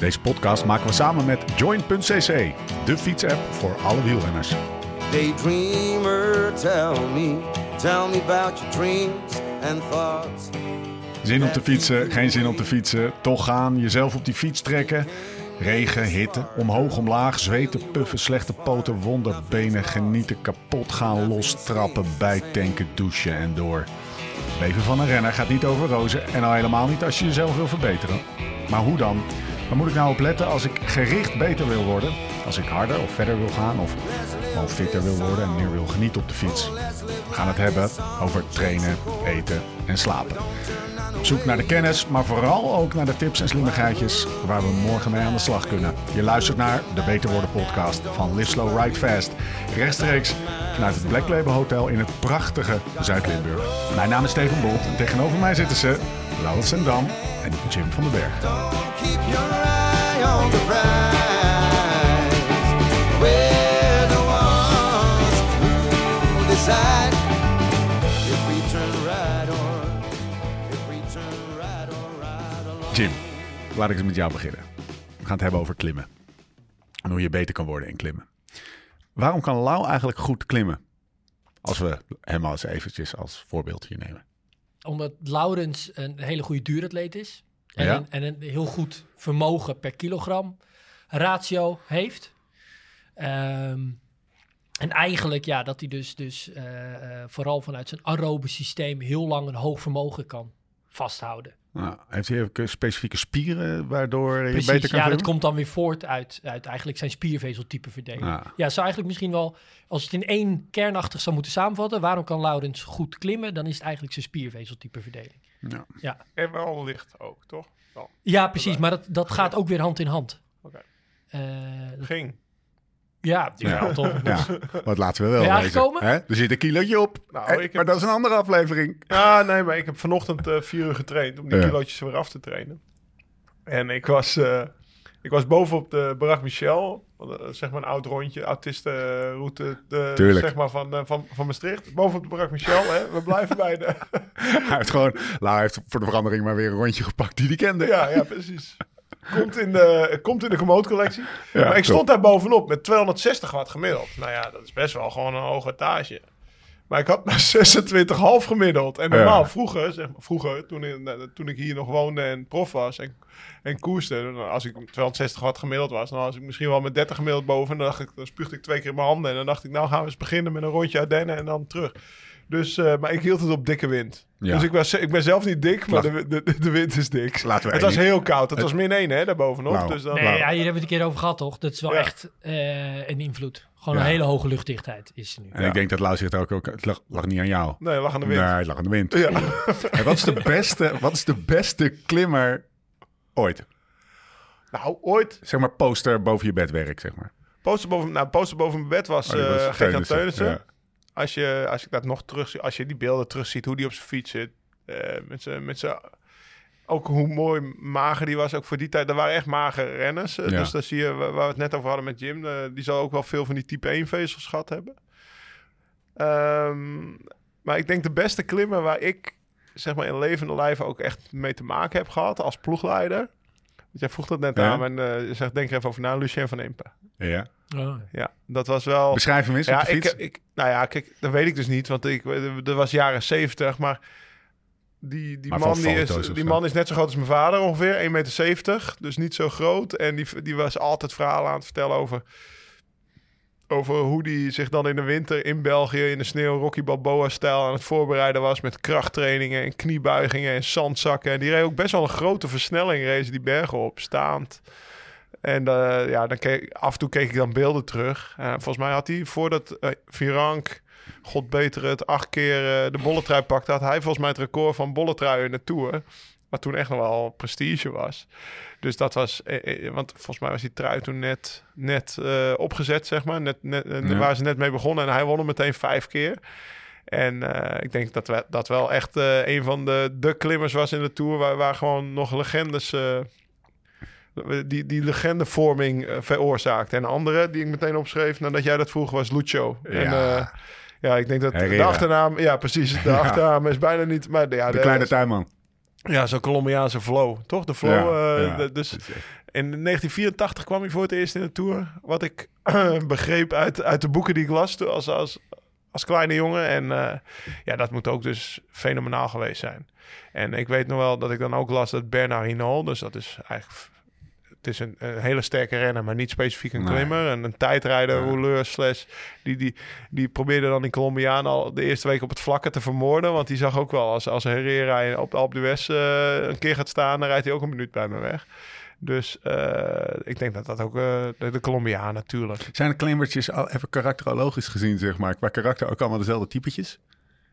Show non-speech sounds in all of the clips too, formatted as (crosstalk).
Deze podcast maken we samen met Join.cc, de fietsapp voor alle wielrenners. Daydreamer, tell me, tell me about your dreams and thoughts. Zin om te fietsen, geen zin om te fietsen, toch gaan, jezelf op die fiets trekken. Regen, hitte, omhoog, omlaag, zweten, puffen, slechte poten, wonderbenen, genieten, kapot gaan, lostrappen, bijtanken, douchen en door. Leven van een renner gaat niet over rozen en al helemaal niet als je jezelf wil verbeteren. Maar hoe dan? Waar moet ik nou op letten als ik gericht beter wil worden? Als ik harder of verder wil gaan of gewoon fitter wil worden en meer wil genieten op de fiets? We gaan het hebben over trainen, eten en slapen. Zoek naar de kennis, maar vooral ook naar de tips en slimmigheidjes waar we morgen mee aan de slag kunnen. Je luistert naar de Beter Worden podcast van Live Slow Ride Fast. Rechtstreeks vanuit het Black Label Hotel in het prachtige Zuid-Limburg. Mijn naam is Steven Bolt en tegenover mij zitten ze Laurens Sendam en Jim van den Berg. Laat ik eens met jou beginnen. We gaan het hebben over klimmen. En hoe je beter kan worden in klimmen. Waarom kan Lau eigenlijk goed klimmen? Als we hem als eventjes als voorbeeld hier nemen. Omdat Laurens een hele goede duuratleet is. En, Ja. een, en een heel goed vermogen per kilogram ratio heeft. Ehm, en eigenlijk, ja, dat hij dus, dus eh, eh, vooral vanuit zijn aerobe systeem heel lang een hoog vermogen kan vasthouden. Nou, heeft hij ook specifieke spieren waardoor je beter kan ja, dat komt dan weer voort uit, uit eigenlijk zijn spiervezeltype verdeling. Ja. Ja, zou eigenlijk misschien wel, als het in één kernachtig zou moeten samenvatten, waarom kan Laurens goed klimmen? Dan is het eigenlijk zijn spiervezeltype verdeling. Ja. Ja, En wel licht ook, toch? Ja precies, maar dat, dat gaat ook weer hand in hand. Oké. Eh, Ging. Ja, die Ja. toch? Ja, wat laten we wel aangekomen? Hè? Er zit een kilootje op. Nou, heb- Maar dat is een andere aflevering. Ja, nee, maar ik heb vanochtend eh, vier uur getraind om die Ja. kilootjes weer af te trainen. En ik was, eh, ik was boven op de Barag Michel, eh, zeg maar een oud rondje, autistenroute, de, Tuurlijk. zeg maar van, eh, van, van Maastricht. Boven op de Barag Michel, hè, we blijven bij de... (laughs) Hij heeft gewoon, Lau heeft voor de verandering maar weer een rondje gepakt die hij kende. ja, ja, precies. Komt in de, komt in de Komoot collectie. (laughs) Ja, maar ik top. stond daar bovenop met 260 watt gemiddeld. Nou ja, dat is best wel gewoon een hoge etage. Maar ik had maar 26,5 (laughs) gemiddeld. En normaal, Ja. vroeger, zeg maar, vroeger toen, in, eh, toen ik hier nog woonde en prof was en, en koerste, als ik 260 watt gemiddeld was, dan was ik misschien wel met 30 gemiddeld boven. En dan, dacht ik, dan spuugde ik twee keer in mijn handen. En dan dacht ik, nou gaan we eens beginnen met een rondje Ardennen en dan terug. Dus, eh, maar ik hield het op dikke wind. Ja. Dus ik, was, ik ben zelf niet dik, maar de, de, de wind is dik. Laten we het was heel koud. Het was min 1 hè, daarbovenop. Nou, dus dan, Nee, Nou. ja, hier hebben we het een keer over gehad, toch? Dat is wel Ja. echt eh, een invloed. Gewoon Ja. een hele hoge luchtdichtheid is er nu. En ik denk dat Lau zegt ook, ook het lag, lag niet aan jou. Nee, het lag aan de wind. Nee, het lag aan de wind. Ja. En wat is de beste, wat is de beste klimmer ooit? Nou, ooit. Zeg maar poster boven je bedwerk, zeg maar. Poster boven, nou, poster boven mijn bed was, Oh, was eh Gert-Jan Teunissen, Teunissen. ja. Als, je, als ik dat nog terug zie, als je die beelden terugziet, hoe die op zijn fiets zit. eh, met zijn, met zijn, ook hoe mooi mager die was, ook voor die tijd. Er waren echt magere renners. eh, Ja. Dus dan zie je, waar we het net over hadden met Jim, eh, die zal ook wel veel van die type 1 vezels gehad hebben. Ehm, maar ik denk de beste klimmer waar ik zeg maar in levende lijven ook echt mee te maken heb gehad als ploegleider. Jij vroeg dat net Ja. aan en eh, je zegt denk er even over na, Lucien van Impe. Ja. Oh. Ja, dat was wel... Beschrijf hem eens op ja, de ik, fiets. ik, nou ja, kijk, dat weet ik dus niet, want ik, dat was jaren zeventig, maar die, die, Maar man, die, is, die man is net zo groot als mijn vader ongeveer, 1,70 meter, dus niet zo groot. En die, die was altijd verhalen aan het vertellen over, over hoe die zich dan in de winter in België in de sneeuw Rocky Balboa-stijl aan het voorbereiden was met krachttrainingen en kniebuigingen en zandzakken. En die reed ook best wel een grote versnelling, reed die bergen op, staand. En eh, ja, dan keek, af en toe keek ik dan beelden terug. En volgens mij had hij voordat eh Virank, god beter het, acht keer eh, de bolletrui pakte, had hij volgens mij het record van bolletrui in de Tour. Wat toen echt nog wel prestige was. Dus dat was, eh, eh, want volgens mij was die trui toen net, net eh, opgezet, zeg maar. Net, net, Ja. Waar ze net mee begonnen. En hij won hem meteen vijf keer. En ik denk dat we, dat wel echt een van de, de klimmers was in de Tour... waar, waar gewoon nog legendes... eh, die, die legendevorming veroorzaakte. En de andere die ik meteen opschreef nadat jij dat vroeg was Lucio. En, Ja. Ja, ik denk dat de achternaam... Ja, precies. De (laughs) achternaam is bijna niet... Maar, ja, De kleine tuinman. Ja, zo'n Colombiaanse flow. Toch? De flow. Ja, eh, ja. dus in 1984 kwam hij voor het eerst in de Tour. Wat ik (clears throat) begreep uit, uit de boeken die ik las toen als, als, als kleine jongen. En eh, ja, dat moet ook dus fenomenaal geweest zijn. En ik weet nog wel dat ik dan ook las dat Bernard Hinault... dus dat is eigenlijk... Het is een, een hele sterke renner, maar niet specifiek een Nee. klimmer. En een tijdrijder, Ja. rouleur, slash... Die, die, die probeerde dan die Colombiaan al de eerste week op het vlakke te vermoorden. Want die zag ook wel, als, als Herrera op de Alpe d'Huez eh, een keer gaat staan... dan rijdt hij ook een minuut bij me weg. Dus eh, ik denk dat dat ook eh, de, de Colombiaan natuurlijk. Zijn de klimmertjes al even karakterologisch gezien, zeg maar, qua karakter ook allemaal dezelfde typetjes?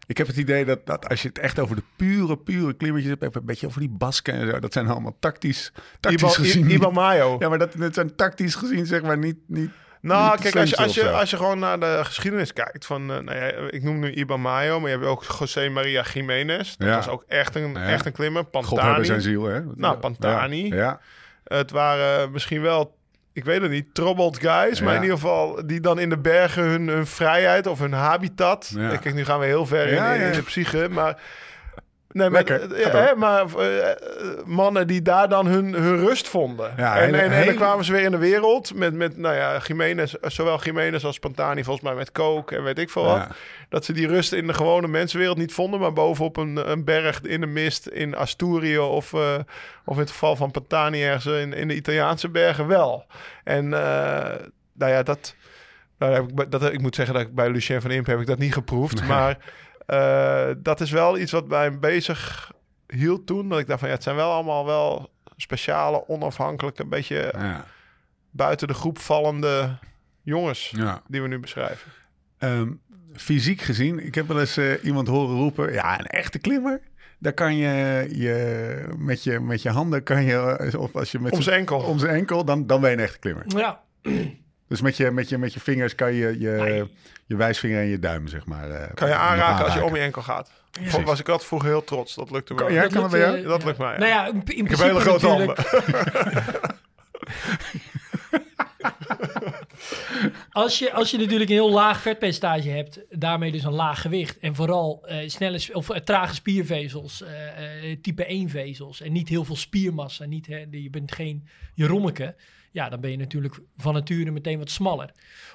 Ik heb het idee dat, dat als je het echt over de pure, pure klimmertjes hebt, even een beetje over die Basken en zo, dat zijn allemaal tactisch, tactisch Iba, gezien. Iba Mayo. ja, maar dat, dat zijn tactisch gezien, zeg maar, niet... niet Nou, niet kijk, als je, als, je, als je gewoon naar de geschiedenis kijkt van... eh, nou ja, ik noem nu Iba Mayo, maar je hebt ook José Maria Jiménez. Dat Ja. was ook echt een, Ja. echt een klimmer. God Pantani. zijn ziel, hè? Nou, Pantani. Ja. Het waren misschien wel, ik weet het niet, troubled guys. Maar in ieder geval die dan in de bergen hun, hun vrijheid of hun habitat. Ja. Kijk, nu gaan we heel ver in- in de psyche. Maar, nee, maar, Lekker, eh, hè, maar eh, mannen die daar dan hun, hun rust vonden. Ja, en, dan kwamen ze weer in de wereld met, met nou ja, Jiménez, zowel Jiménez als Pantani, volgens mij met coke en weet ik veel wat. Ja. Dat ze die rust in de gewone mensenwereld niet vonden, maar bovenop een, een berg in de mist in Asturië of, eh, of in het geval van Pantani ergens in, in de Italiaanse bergen wel. En nou ja, dat, nou, ik, dat, ik moet zeggen dat ik bij Lucien van Imp heb ik dat niet geproefd, maar eh, dat is wel iets wat mij bezig hield toen. Dat ik dacht van ja, het zijn wel allemaal wel speciale, onafhankelijke, een beetje Ja. buiten de groep vallende jongens ja. die we nu beschrijven. Ehm, fysiek gezien, ik heb wel eens eh, iemand horen roepen, ja, een echte klimmer. Daar kan je, je met je met je handen kan je, eh, of als je met Om zijn enkel. om zijn enkel, dan, dan ben je een echte klimmer. Ja, Dus met je, met je, met je vingers kan je je, Nee. Je wijsvinger en je duim, zeg maar. eh, Kan je aanraken als je om je enkel gaat. Precies. Was ik altijd vroeger heel trots. Dat lukte wel. Kan- ja, dat kan dat lukt, bij jou? Dat lukt mij, ja. Nou ja, in, in ik heb hele principe grote natuurlijk- handen. Als je, als je natuurlijk een heel laag vetpercentage hebt, daarmee dus een laag gewicht en vooral eh, snelle of eh, trage spiervezels, eh, eh, type 1 vezels en niet heel veel spiermassa, niet, hè, je bent geen Jerommeke, ja, dan ben je natuurlijk van nature meteen wat smaller.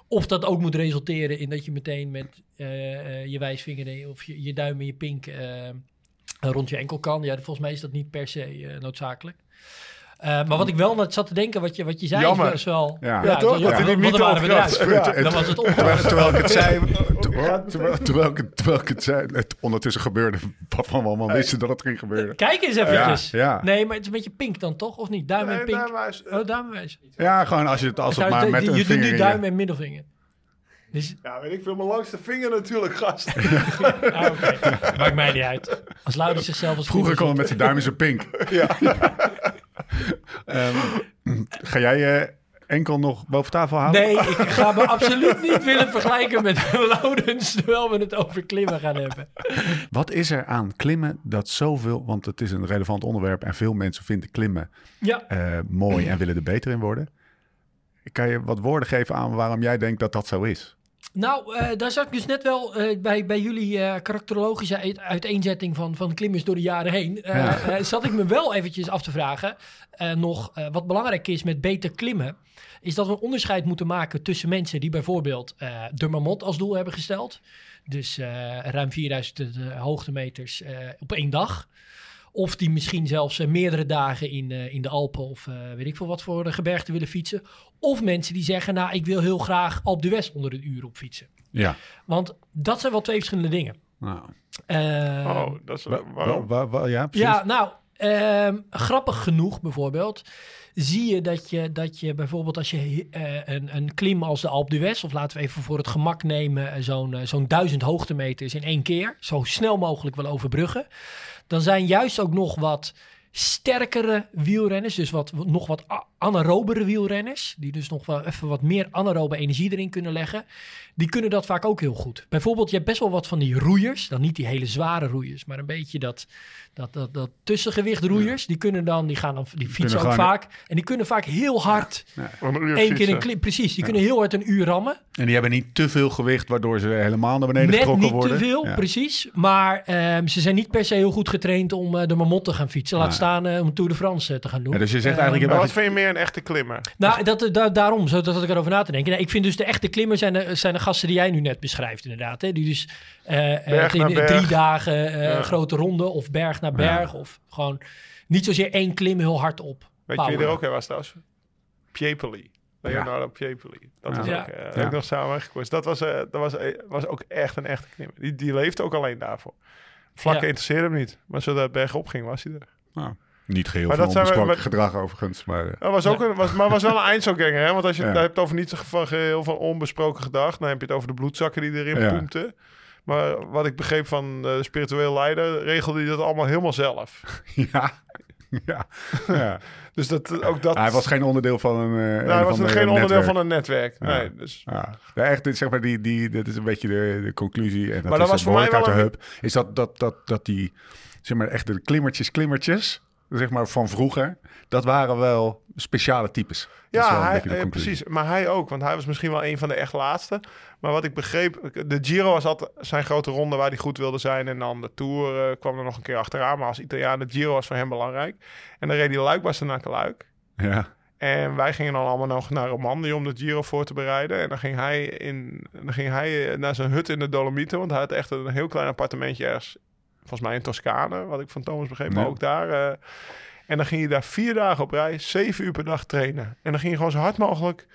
Of dat ook moet resulteren in dat je meteen met eh, eh, je wijsvinger of je, je duim en je pink eh, rond je enkel kan. Ja, volgens mij is dat niet per se noodzakelijk. Maar wat ik wel net zat te denken, wat je, wat je zei, Jammer. is wel... Ja. Ja, toch? Dat want dan mythe waren we eruit. ontkracht. Ja. Dan was het Terwijl, opgelost. terwijl ik het zei, terwijl, terwijl, (laughs) terwijl, ik het- terwijl ik het zei, het ondertussen gebeurde waarvan we allemaal wisten dat het ging gebeuren. Kijk eens eventjes. Ja, ja. Nee, maar het is een beetje pink dan toch? Of niet? Duim en pink? maar is- Oh, duim en wijs. Ja, gewoon als je het als het maar met een je doet vinger nu duim en middelvinger. Dus, Ja, weet ik veel. Mijn langste vinger natuurlijk, gast. (laughs) ah, oké. Maakt mij niet uit. Als Louder zichzelf als Vroeger vinger kwam het met zijn duim in zijn pink. ja. (laughs) Ehm, ga jij eh, enkel nog boven tafel houden? Nee, ik (laughs) ga me absoluut niet willen vergelijken met (laughs) Loudens, terwijl we het over klimmen gaan hebben. Wat is er aan klimmen dat zoveel... Want het is een relevant onderwerp en veel mensen vinden klimmen Ja, eh, mooi en willen er beter in worden. Kan je wat woorden geven aan waarom jij denkt dat dat zo is? Nou, eh, daar zat ik dus net wel eh, bij, bij jullie eh, karakterologische uit- uiteenzetting van, van klimmers door de jaren heen. Ja. zat ik me wel eventjes af te vragen, nog wat belangrijk is met beter klimmen, is dat we een onderscheid moeten maken tussen mensen die bijvoorbeeld de Marmot als doel hebben gesteld. Dus ruim 4000 eh, hoogtemeters op één dag. Of die misschien zelfs eh, meerdere dagen in, eh, in de Alpen of eh, weet ik veel wat voor de gebergte willen fietsen. Of mensen die zeggen, nou ik wil heel graag Alpe d'Huez onder een uur op fietsen. Ja. Want dat zijn wel twee verschillende dingen. Nou, Eh, Oh, dat is... wa- waarom? wa- wa- ja, precies. ja, nou, ehm, grappig genoeg bijvoorbeeld, zie je dat je, dat je bijvoorbeeld als je eh, een, een klim als de Alpe d'Huez, of laten we even voor het gemak nemen, zo'n zo'n duizend hoogtemeters in één keer, zo snel mogelijk wil overbruggen, dan zijn juist ook nog wat sterkere wielrenners, dus wat, nog wat anaerobere wielrenners, die dus nog wel even wat meer anaerobe energie erin kunnen leggen, die kunnen dat vaak ook heel goed. Bijvoorbeeld, je hebt best wel wat van die roeiers, dan niet die hele zware roeiers, maar een beetje dat, dat, dat, dat tussengewicht roeiers, die kunnen dan, die gaan dan, die fietsen ook vaak, en die kunnen vaak heel hard, één keer een klim, precies, die kunnen heel hard een uur rammen. En die hebben niet te veel gewicht, waardoor ze helemaal naar beneden Net getrokken niet worden. te veel, Ja. precies. Maar ehm, ze zijn niet per se heel goed getraind om eh, de Marmot te gaan fietsen. Laat staan eh, om Tour de France eh, te gaan doen. Ja, dus je zegt Ehm, eigenlijk, wat vind je meer een echte klimmer? Nou, dat, da- daarom, zo dat ik erover na te denken. Nee, ik vind dus de echte klimmers zijn de, zijn de gasten die jij nu net beschrijft, inderdaad. Hè? Die dus eh, eh, Berg in berg. drie dagen eh, Ja. grote ronde of berg naar berg. Of gewoon niet zozeer één klim heel hard op. Weet je wie er ook was trouwens? Piepoli. Leonardo Piepoli. Dat Ja. is Ja. ook, eh, Ja. heb ik nog samen gekozen. Dat was, eh, dat was, was ook echt een echte klimmer. Die, die leefde ook alleen daarvoor. Vlakken Ja. interesseerde hem niet. Maar zodra het bergop ging, was hij er. Nou, niet geheel Maar van dat zijn we- gedrag overigens. Maar, eh, Dat was ook een, was, maar was wel een (laughs) eindselganger, hè? Want als je Ja. het hebt over niet van geheel van onbesproken gedrag, dan heb je het over de bloedzakken die erin Ja. poempten. Maar wat ik begreep van de spiritueel leider, regelde hij dat allemaal helemaal zelf. (laughs) ja. ja. ja. (laughs) Dus dat, ook dat... Hij was geen onderdeel van een. eh, nou, een hij was geen onderdeel netwerk. van een netwerk. Ja. Nee, dus... Ja, Ja, echt, dit, zeg maar, die, die, dat is een beetje de, de conclusie. En dat Maar dat is was voor mij woord uit wel de hub. Is dat, dat, dat, dat die, zeg maar, echt de klimmertjes, klimmertjes, zeg maar, van vroeger, dat waren wel speciale types. Ja, hij, eh, precies. Maar hij ook, want hij was misschien wel een van de echt laatste. Maar wat ik begreep, de Giro was altijd zijn grote ronde waar hij goed wilde zijn. En dan de Tour eh, kwam er nog een keer achteraan. Maar als Italiaan, de Giro was voor hem belangrijk. En dan reed hij Luik naar Luik. Ja, En wij gingen dan allemaal nog naar Romandie om de Giro voor te bereiden. En dan ging hij, in, dan ging hij eh, naar zijn hut in de Dolomieten. Want hij had echt een heel klein appartementje ergens. Volgens mij in Toscane, wat ik van Thomas begreep. Maar ook daar. eh, en dan ging je daar vier dagen op rij, zeven uur per dag trainen. En dan ging je gewoon zo hard mogelijk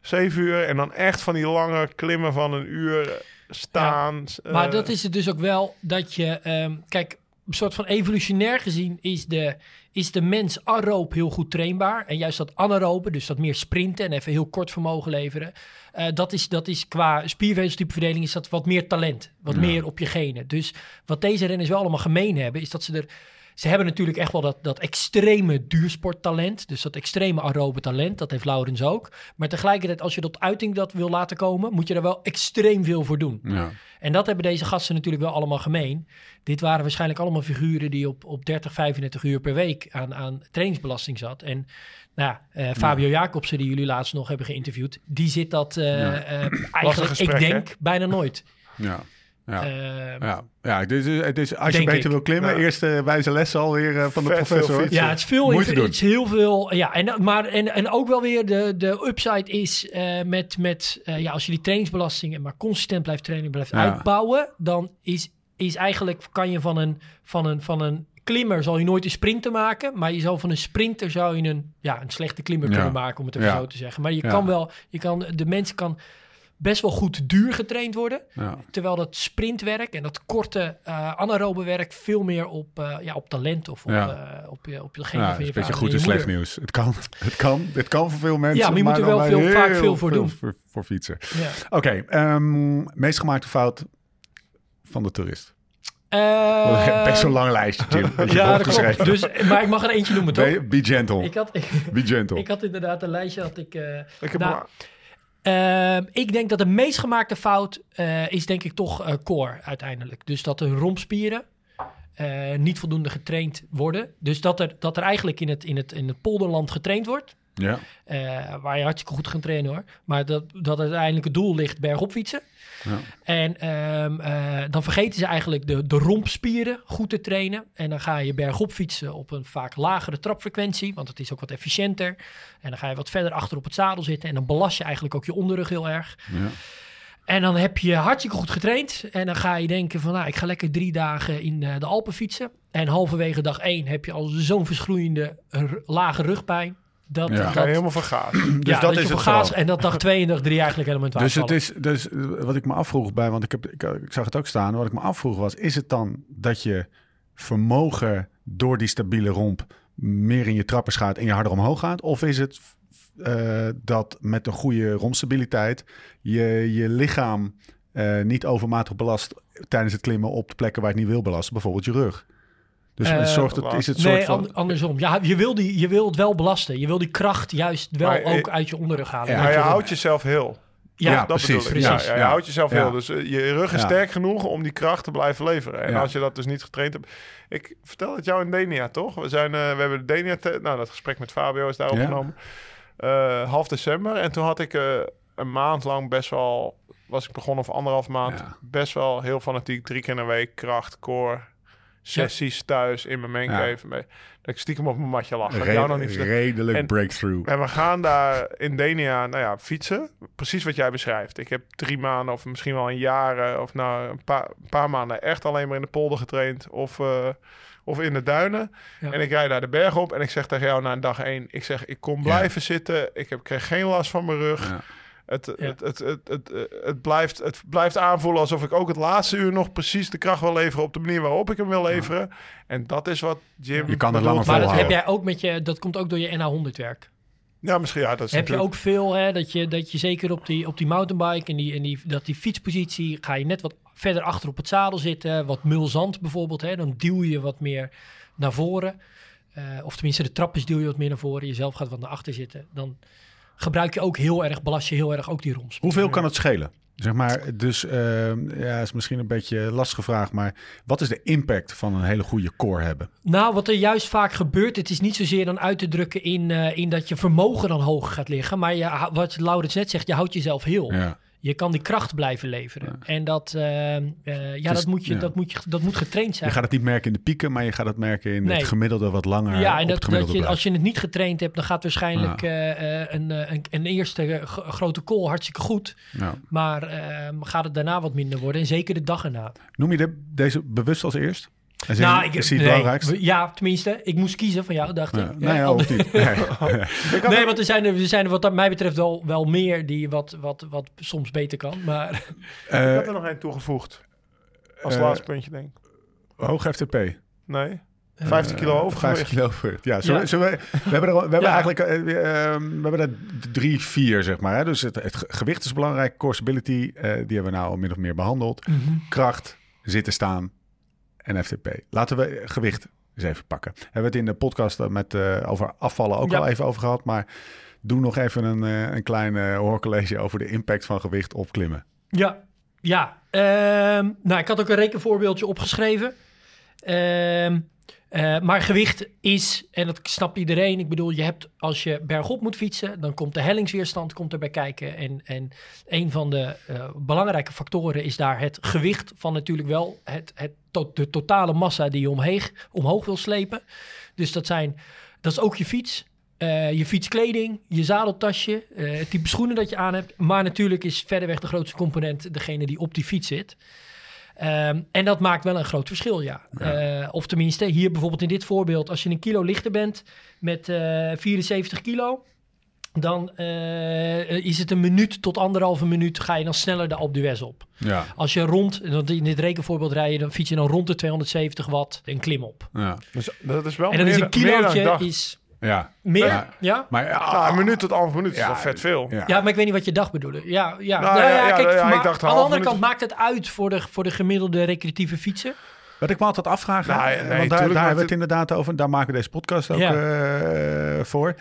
zeven uur. En dan echt van die lange klimmen van een uur eh, staan. Maar eh, dat is het dus ook wel dat je... ehm, kijk, een soort van evolutionair gezien is de, is de mens aeroop heel goed trainbaar. En juist dat anaerobe, dus dat meer sprinten en even heel kort vermogen leveren. eh, dat, is, dat is qua spiervezeltypeverdeling is dat wat meer talent. Wat Ja. meer op je genen. Dus wat deze renners wel allemaal gemeen hebben, is dat ze er... Ze hebben natuurlijk echt wel dat, dat extreme duursporttalent. Dus dat extreme aerobe talent. Dat heeft Laurens ook. Maar tegelijkertijd, als je dat uiting dat wil laten komen... moet je er wel extreem veel voor doen. ja. En dat hebben deze gasten natuurlijk wel allemaal gemeen. Dit waren waarschijnlijk allemaal figuren die op, op 30, 35 uur per week aan, aan trainingsbelasting zat. En nou ja, eh, Fabio Jacobsen, die jullie laatst nog hebben geïnterviewd, die zit dat eh, Ja. eh, (clears throat) eigenlijk, ik denk, bijna nooit. ja. Ja. Eh, Ja, ja dus, het is, als je beter ik. wil klimmen, Ja. eerste wijze lessen alweer eh, van de professor. Ja, het is veel. Moeite. Het is heel veel. Ja, en, maar, en, en ook wel weer de, de upside is eh, met, met eh, ja, als je die trainingsbelastingen maar consistent blijft trainen, blijft Ja. uitbouwen, dan is, is eigenlijk kan je van een, van een, van een klimmer zal je nooit een sprinter maken, maar je zal van een sprinter zou je een, ja, een slechte klimmer Ja. kunnen maken, om het even Ja. zo te zeggen. Maar je Ja. kan wel, je kan, de mens kan best wel goed duur getraind worden. Ja. Terwijl dat sprintwerk en dat korte uh, anaerobe werk veel meer op, uh, ja, op talent of op, Ja. uh, op, je, op degene Ja, van je een beetje goed en slecht moeder. nieuws. Het kan, (laughs) het kan, het kan voor veel mensen. Ja, maar je moet er wel veel- vaak veel voor doen. Voor, voor fietsen. Ja. Oké, ehm, meest gemaakte fout van de toerist. Eh, (laughs) Best zo'n lang lijstje, Jim. Dat je (laughs) ja, dat klopt. Dus, maar ik mag er eentje noemen, toch? Be, be gentle. Ik had, be gentle. ik had inderdaad een lijstje. Had ik, eh, Ik heb Nou, maar- Ehm, ik denk dat de meest gemaakte fout eh, is denk ik toch eh, core uiteindelijk. Dus dat de rompspieren eh, niet voldoende getraind worden. Dus dat er, dat er eigenlijk in het, in, het, in het polderland getraind wordt. Ja. eh, waar je hartstikke goed gaat trainen hoor. Maar dat, dat uiteindelijk het doel ligt bergop fietsen. Ja. En ehm, eh, dan vergeten ze eigenlijk de, de rompspieren goed te trainen. En dan ga je bergop fietsen op een vaak lagere trapfrequentie, want het is ook wat efficiënter. En dan ga je wat verder achter op het zadel zitten en dan belast je eigenlijk ook je onderrug heel erg. Ja. En dan heb je hartstikke goed getraind. En dan ga je denken van, nou, ik ga lekker drie dagen in eh, de Alpen fietsen. En halverwege dag één heb je al zo'n verschroeiende lage rugpijn. Dat, Ja. dat, ga je helemaal vergaat. (clears throat) Dus ja, dat is het vergaat. En dat dag twee en dag drie eigenlijk helemaal in het Dus het is, dus eh, wat ik me afvroeg bij, want ik, heb, ik, ik zag het ook staan. Wat ik me afvroeg was, is het dan dat je vermogen door die stabiele romp meer in je trappers gaat en je harder omhoog gaat? Of is het eh, dat met een goede rompstabiliteit je je lichaam eh, niet overmatig belast tijdens het klimmen op de plekken waar het niet wil belasten, bijvoorbeeld je rug? Dus Eh, het zorgt het, is het nee, soort van... an- andersom. Ja, je, wil die, je wil het wel belasten. Je wil die kracht juist wel Maar, eh, ook uit je onderrug halen. Ja, je houdt jezelf heel. Ja, Ja, dat precies, bedoel ik. precies. Ja, ja, je houdt jezelf Ja. heel. Dus eh, je rug is Ja. sterk genoeg om die kracht te blijven leveren. En Ja. als je dat dus niet getraind hebt... Ik vertel het jou in Denia, toch? We, zijn, eh, we hebben de Denia... te- Nou, dat gesprek met Fabio is daar Ja. opgenomen. Eh, half december. En toen had ik eh, een maand lang best wel... Was ik begonnen of anderhalf maand. Ja. Best wel heel fanatiek. Drie keer in de week kracht, core... Sessies thuis in mijn mancave. mee. Dat ik stiekem op mijn matje lag. Jou nog niet redelijk En- breakthrough. En we gaan daar in Denia, nou ja, fietsen. Precies wat jij beschrijft. Ik heb drie maanden of misschien wel een jaar of nou een paar, een paar maanden echt alleen maar in de polder getraind of, eh, of in de duinen. Ja. En ik rijd daar de berg op en ik zeg tegen jou na dag één, ik zeg ik kom blijven zitten. Ik heb, kreeg geen last van mijn rug. Ja. Het, Ja. het, het, het, het, het, blijft, het blijft aanvoelen alsof ik ook het laatste uur nog precies de kracht wil leveren op de manier waarop ik hem wil leveren. En dat is wat Jim. Je kan er bedoelt. langer Maar dat heb jij ook met je... Dat komt ook door je NH100 werk. Ja, misschien ja. Dat is heb je ook veel, hè, dat, je, dat je zeker op die, op die mountainbike en die, en die, dat die fietspositie ga je net wat verder achter op het zadel zitten. Wat mulzand bijvoorbeeld, hè, dan duw je wat meer naar voren. Eh, of tenminste, de trappers duw je wat meer naar voren. Jezelf gaat wat naar achter zitten. Dan gebruik je ook heel erg, belast je heel erg ook die roms. Hoeveel kan het schelen? Zeg maar, dus ehm, ja, is misschien een beetje lastige vraag, maar wat is de impact van een hele goede core hebben? Nou, wat er juist vaak gebeurt, het is niet zozeer dan uit te drukken in, eh, in dat je vermogen dan hoger gaat liggen. Maar je, wat Laurens net zegt, je houdt jezelf heel. Ja. Je kan die kracht blijven leveren. En dat, eh, eh, ja, is- dat, moet je, ja. dat, moet je, dat moet getraind zijn. Je gaat het niet merken in de pieken, maar je gaat het merken in Nee. het gemiddelde wat langer. ja, op en het dat, je, als je het niet getraind hebt, dan gaat waarschijnlijk eh, een, een, een eerste grote call hartstikke goed. Maar gaat het daarna wat minder worden. En zeker de dag erna. Noem je de, deze bewust als eerst? Nou, is die het nee, belangrijkste? Ja, tenminste, ik moest kiezen van jou, dacht Ja. ik. Nee, Ja, niet. (laughs) Nee. nee, want er zijn er, er zijn er wat mij betreft wel, wel meer die wat, wat, wat soms beter kan. Maar (laughs) Ik Eh, heb er nog één toegevoegd. Als eh, laatste puntje, denk ik. hoog FTP. Nee. 50 kilo Eh, overgewicht. 50 kilo overgewicht. Ja, zullen, Ja. zullen we, we hebben, er, we (laughs) hebben Ja. eigenlijk eh, eh, we hebben er drie, vier, zeg maar. Hè? Dus het, het ge- gewicht is belangrijk. Core stability, eh, die hebben we nou al min of meer behandeld. Mhm. Kracht, zitten staan en FTP. Laten we gewicht eens even pakken. Hebben we het in de podcast met, eh, over afvallen ook Ja. al even over gehad. Maar doe nog even een, eh, een klein eh, hoorcollege over de impact van gewicht op klimmen. Ja, ja. Ehm, nou, ik had ook een rekenvoorbeeldje opgeschreven. Ehm, eh, maar gewicht is, en dat snapt iedereen. Ik bedoel, je hebt als je bergop moet fietsen, dan komt de hellingsweerstand komt erbij kijken. En, en een van de eh, belangrijke factoren is daar het gewicht van natuurlijk wel het, het, to- de totale massa die je omheeg, omhoog wil slepen. Dus dat zijn, dat is ook je fiets. eh, je fietskleding, je zadeltasje, eh, het type schoenen dat je aan hebt. Maar natuurlijk is verreweg de grootste component degene die op die fiets zit. Ehm, en dat maakt wel een groot verschil, ja. Eh, of tenminste, hier bijvoorbeeld in dit voorbeeld, als je een kilo lichter bent met eh 74 kilo, dan eh, is het een minuut tot anderhalve minuut ga je dan sneller de Alpe d'Huez op. Ja. Als je rond, in dit rekenvoorbeeld rij je, dan fiets je dan rond de 270 watt een klim op. Ja. Dus dat is wel En dan is meer, een kilootje is ja. meer, Ja. ja? Maar ja, Nou, een minuut tot anderhalf minuut is wel vet veel. ja. Ja, maar ik weet niet wat je dacht bedoelde. Ja, ja. Nou, Nou, ja, ja, ja, kijk, ja, ik dacht aan de andere minuut. kant maakt het uit voor de, voor de gemiddelde recreatieve fietser. Wat ik me altijd afvraag, nee, want daar, daar hebben we het inderdaad over. Daar maken we deze podcast ook Ja. eh, voor.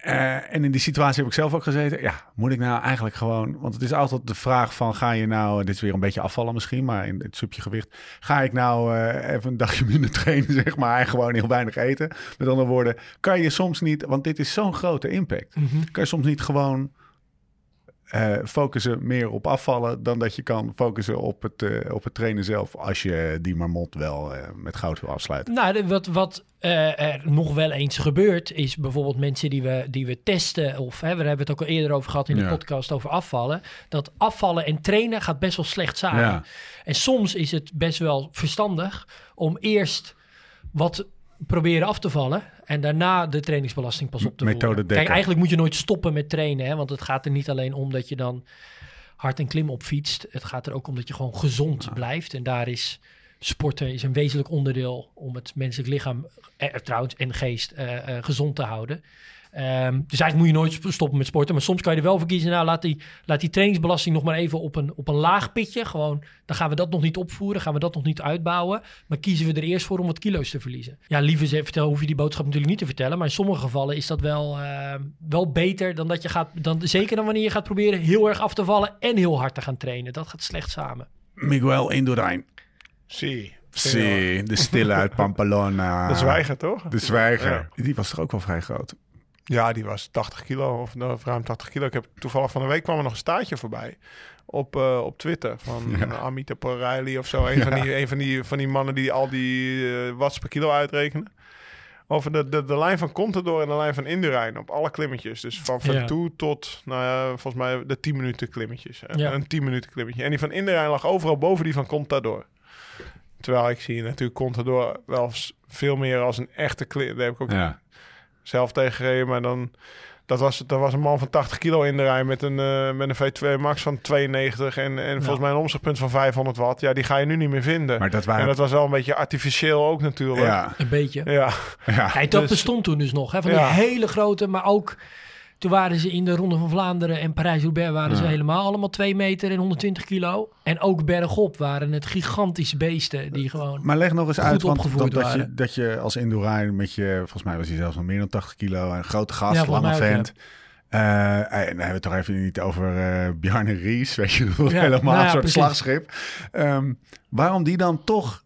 Eh, en in die situatie heb ik zelf ook gezeten. Ja, moet ik nou eigenlijk gewoon... Want het is altijd de vraag van... Ga je nou... Dit is weer een beetje afvallen misschien, maar in het subje gewicht. Ga ik nou eh, even een dagje (laughs) minder trainen, zeg maar. En gewoon heel weinig eten. Met andere woorden, kan je soms niet... Want dit is zo'n grote impact. Kan je soms niet gewoon... eh, focussen meer op afvallen dan dat je kan focussen op het, eh, op het trainen zelf. Als je die marmot wel eh, met goud wil afsluiten. Nou, wat, wat er nog wel eens gebeurt, is bijvoorbeeld mensen die we, die we testen, of hè, we hebben het ook al eerder over gehad in de Ja. podcast over afvallen, dat afvallen en trainen gaat best wel slecht samen. Ja. En soms is het best wel verstandig om eerst wat proberen af te vallen en daarna de trainingsbelasting pas op te Methode voeren. Kijk, eigenlijk moet je nooit stoppen met trainen, hè, want het gaat er niet alleen om dat je dan hard en klim op fietst. Het gaat er ook om dat je gewoon gezond blijft. En daar is sporten is een wezenlijk onderdeel om het menselijk lichaam, eh, trouwens, en geest eh, eh, gezond te houden. Ehm, dus eigenlijk moet je nooit stoppen met sporten. Maar soms kan je er wel voor kiezen. Nou, laat die, laat die trainingsbelasting nog maar even op een, op een laag pitje. Gewoon, dan gaan we dat nog niet opvoeren. Gaan we dat nog niet uitbouwen. Maar kiezen we er eerst voor om wat kilo's te verliezen. Ja, liever ze vertel, hoef je die boodschap natuurlijk niet te vertellen. Maar in sommige gevallen is dat wel, ehm, wel beter dan dat je gaat. Dan, zeker dan wanneer je gaat proberen heel erg af te vallen. En heel hard te gaan trainen. Dat gaat slecht samen. Miguel Indurain. Zie. Zie, de stille uit Pamplona. De zwijger, toch? De zwijger. Die was toch ook wel vrij groot? Ja, die was 80 kilo of nou, ruim 80 kilo. Ik heb toevallig van de week kwam er nog een staartje voorbij op, eh, op Twitter van Ja. Amita Porelli of zo. Een, van die, een van, die, van die mannen die al die eh, watts per kilo uitrekenen. Over de, de, de lijn van Contador en de lijn van Indurain op alle klimmetjes. Dus van Ja. Ventoux tot, nou ja, volgens mij de 10 minuten klimmetjes. Een- Ja. Een 10 minuten klimmetje. En die van Indurain lag overal boven die van Contador. Terwijl ik zie natuurlijk Contador wel veel meer als een echte klim. Daar heb ik ook Ja. Zelf tegengereden. Maar dan, dat was, dat was een man van 80 kilo in de rij met een, eh, met een V2 Max van 92 en, en volgens mij een omslagpunt van 500 watt. Ja, die ga je nu niet meer vinden. Maar dat En waren... dat was wel een beetje artificieel ook natuurlijk. ja, Een beetje. Ja, ja. Ja, dat Dus- bestond toen dus nog. Hè? Van Ja. die hele grote, maar ook... Toen waren ze in de Ronde van Vlaanderen en Parijs-Roubaix... waren ze helemaal allemaal 2 meter en 120 kilo. En ook bergop waren het gigantische beesten die gewoon... Maar leg nog eens uit, want dat, dat, je, dat je als Indurain met je, volgens mij was hij zelfs nog meer dan 80 kilo, een grote gast, Ja, lange vent. Eh, en dan hebben we het toch even niet over eh Bjarne Ries, weet je, (laughs) Ja, helemaal nou ja, een soort precies. slagschip. Ehm, waarom die dan toch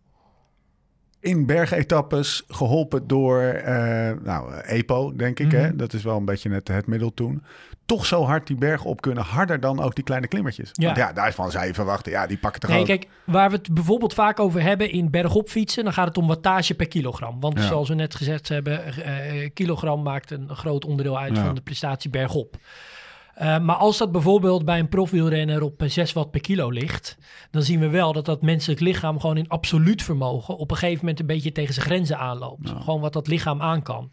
in bergetappes geholpen door, eh, nou, eh, EPO, denk ik, hè? Mhm. dat is wel een beetje het, het middel toen, toch zo hard die berg op kunnen, harder dan ook die kleine klimmertjes. Ja. Want ja, daarvan zou je verwachten, ja, die pakken toch Nee, ook. kijk, waar we het bijvoorbeeld vaak over hebben in bergop fietsen... dan gaat het om wattage per kilogram. Want Ja. zoals we net gezegd hebben... eh, kilogram maakt een groot onderdeel uit Ja. van de prestatie bergop. Eh, maar als dat bijvoorbeeld bij een profwielrenner op eh, 6 watt per kilo ligt, dan zien we wel dat dat menselijk lichaam gewoon in absoluut vermogen op een gegeven moment een beetje tegen zijn grenzen aanloopt. Gewoon wat dat lichaam aan kan.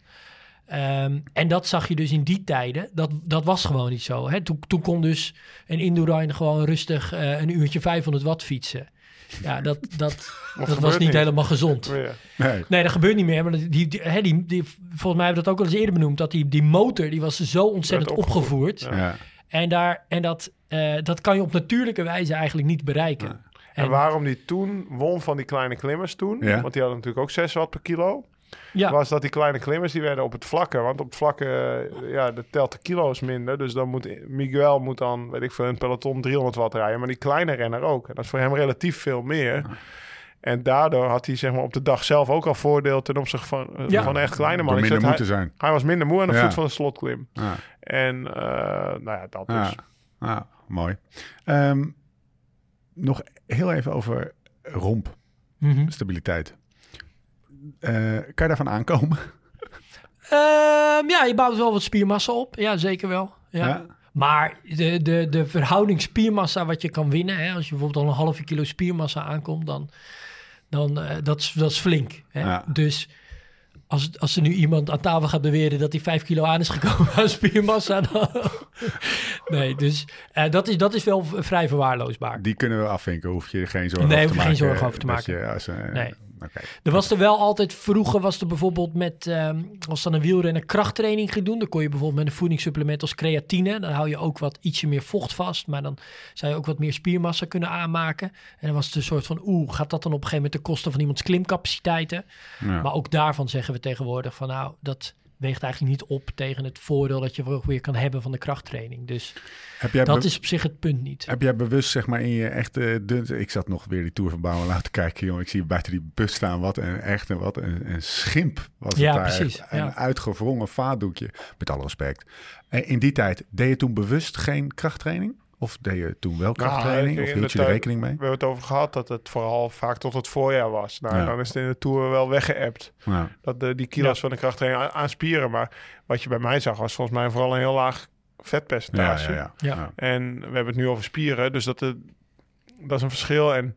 Ehm, en dat zag je dus in die tijden. Dat, dat was gewoon niet zo. Hè? Toen, toen kon dus een Indurain gewoon rustig eh, een uurtje 500 watt fietsen. Ja, dat, dat, (laughs) dat was niet niet. helemaal gezond. Ja. Nee. Nee, dat gebeurt niet meer. Maar die, die, hè, die, die, volgens mij hebben we dat ook al eens eerder benoemd. Dat die, die motor, die was zo ontzettend opgevoerd. opgevoerd. Ja. En, daar, en dat, eh, dat kan je op natuurlijke wijze eigenlijk niet bereiken. En En- waarom die toen won van die kleine klimmers toen, Ja. want die hadden natuurlijk ook 6 watt per kilo, Ja, was dat die kleine klimmers die werden op het vlakke. Want op het vlakke, eh, ja, dat telt de kilo's minder. Dus dan moet Miguel moet dan, weet ik veel, het peloton 300 watt rijden. Maar die kleine renner ook. En dat is voor hem relatief veel meer. En daardoor had hij zeg maar, op de dag zelf ook al voordeel ten opzichte van, eh, Ja. van een echt kleine man. Ik minder zijn. hij was minder moe aan de Ja. voet van de slotklim. Ja. En eh, nou ja, dat Ja. dus. Mooi. Ehm, nog heel even over rompstabiliteit. Mhm. Eh, kan je daarvan aankomen? (laughs) Ehm, ja, je bouwt wel wat spiermassa op. Ja, zeker wel. Ja. Ja. Maar de, de, de verhouding spiermassa wat je kan winnen... Hè, als je bijvoorbeeld al een halve kilo spiermassa aankomt... dan, dan eh, dat, is, dat is flink. Hè? Ja. Dus als, als er nu iemand aan tafel gaat beweren... dat hij vijf kilo aan is (laughs) gekomen aan spiermassa... Dan, (laughs) nee, dus eh, dat, is, dat is wel vrij verwaarloosbaar. Die kunnen we afvinken. Hoef je er geen zorgen Nee, over te hoef je geen maken. zorgen over te maken. Je, als, Nee. Oké. Er was er wel altijd, vroeger was er bijvoorbeeld met, ehm, als dan een wielrenner krachttraining ging doen, dan kon je bijvoorbeeld met een voedingssupplement als creatine, dan hou je ook wat ietsje meer vocht vast, maar dan zou je ook wat meer spiermassa kunnen aanmaken. En dan was het een soort van, oeh, gaat dat dan op een gegeven moment ten koste van iemands klimcapaciteiten? Ja. Maar ook daarvan zeggen we tegenwoordig van, nou, dat weegt eigenlijk niet op tegen het voordeel dat je ook weer kan hebben van de krachttraining. Dus Heb jij dat is op zich het punt niet. Heb jij bewust, zeg maar, in je echte dun... Ik zat nog weer die Tour van Bouwen laten kijken, jongen. Ik zie buiten die bus staan. Wat een echt een, wat een, een schimp was het Ja, daar. precies, ja. Een uitgewrongen vaatdoekje. Met alle respect. En in die tijd, deed je toen bewust geen krachttraining? Of deed je toen wel krachttraining? ik- of hield je er rekening mee? We hebben het over gehad dat het vooral vaak tot het voorjaar was. Nou, Ja. dan is het in de Tour wel weggeëpt. Ja. Dat de, die kilo's van de krachttraining aan, aan spieren. Maar wat je bij mij zag was volgens mij vooral een heel laag vetpercentage. ja, ja. Ja. Ja. En we hebben het nu over spieren, dus dat, het, dat is een verschil. En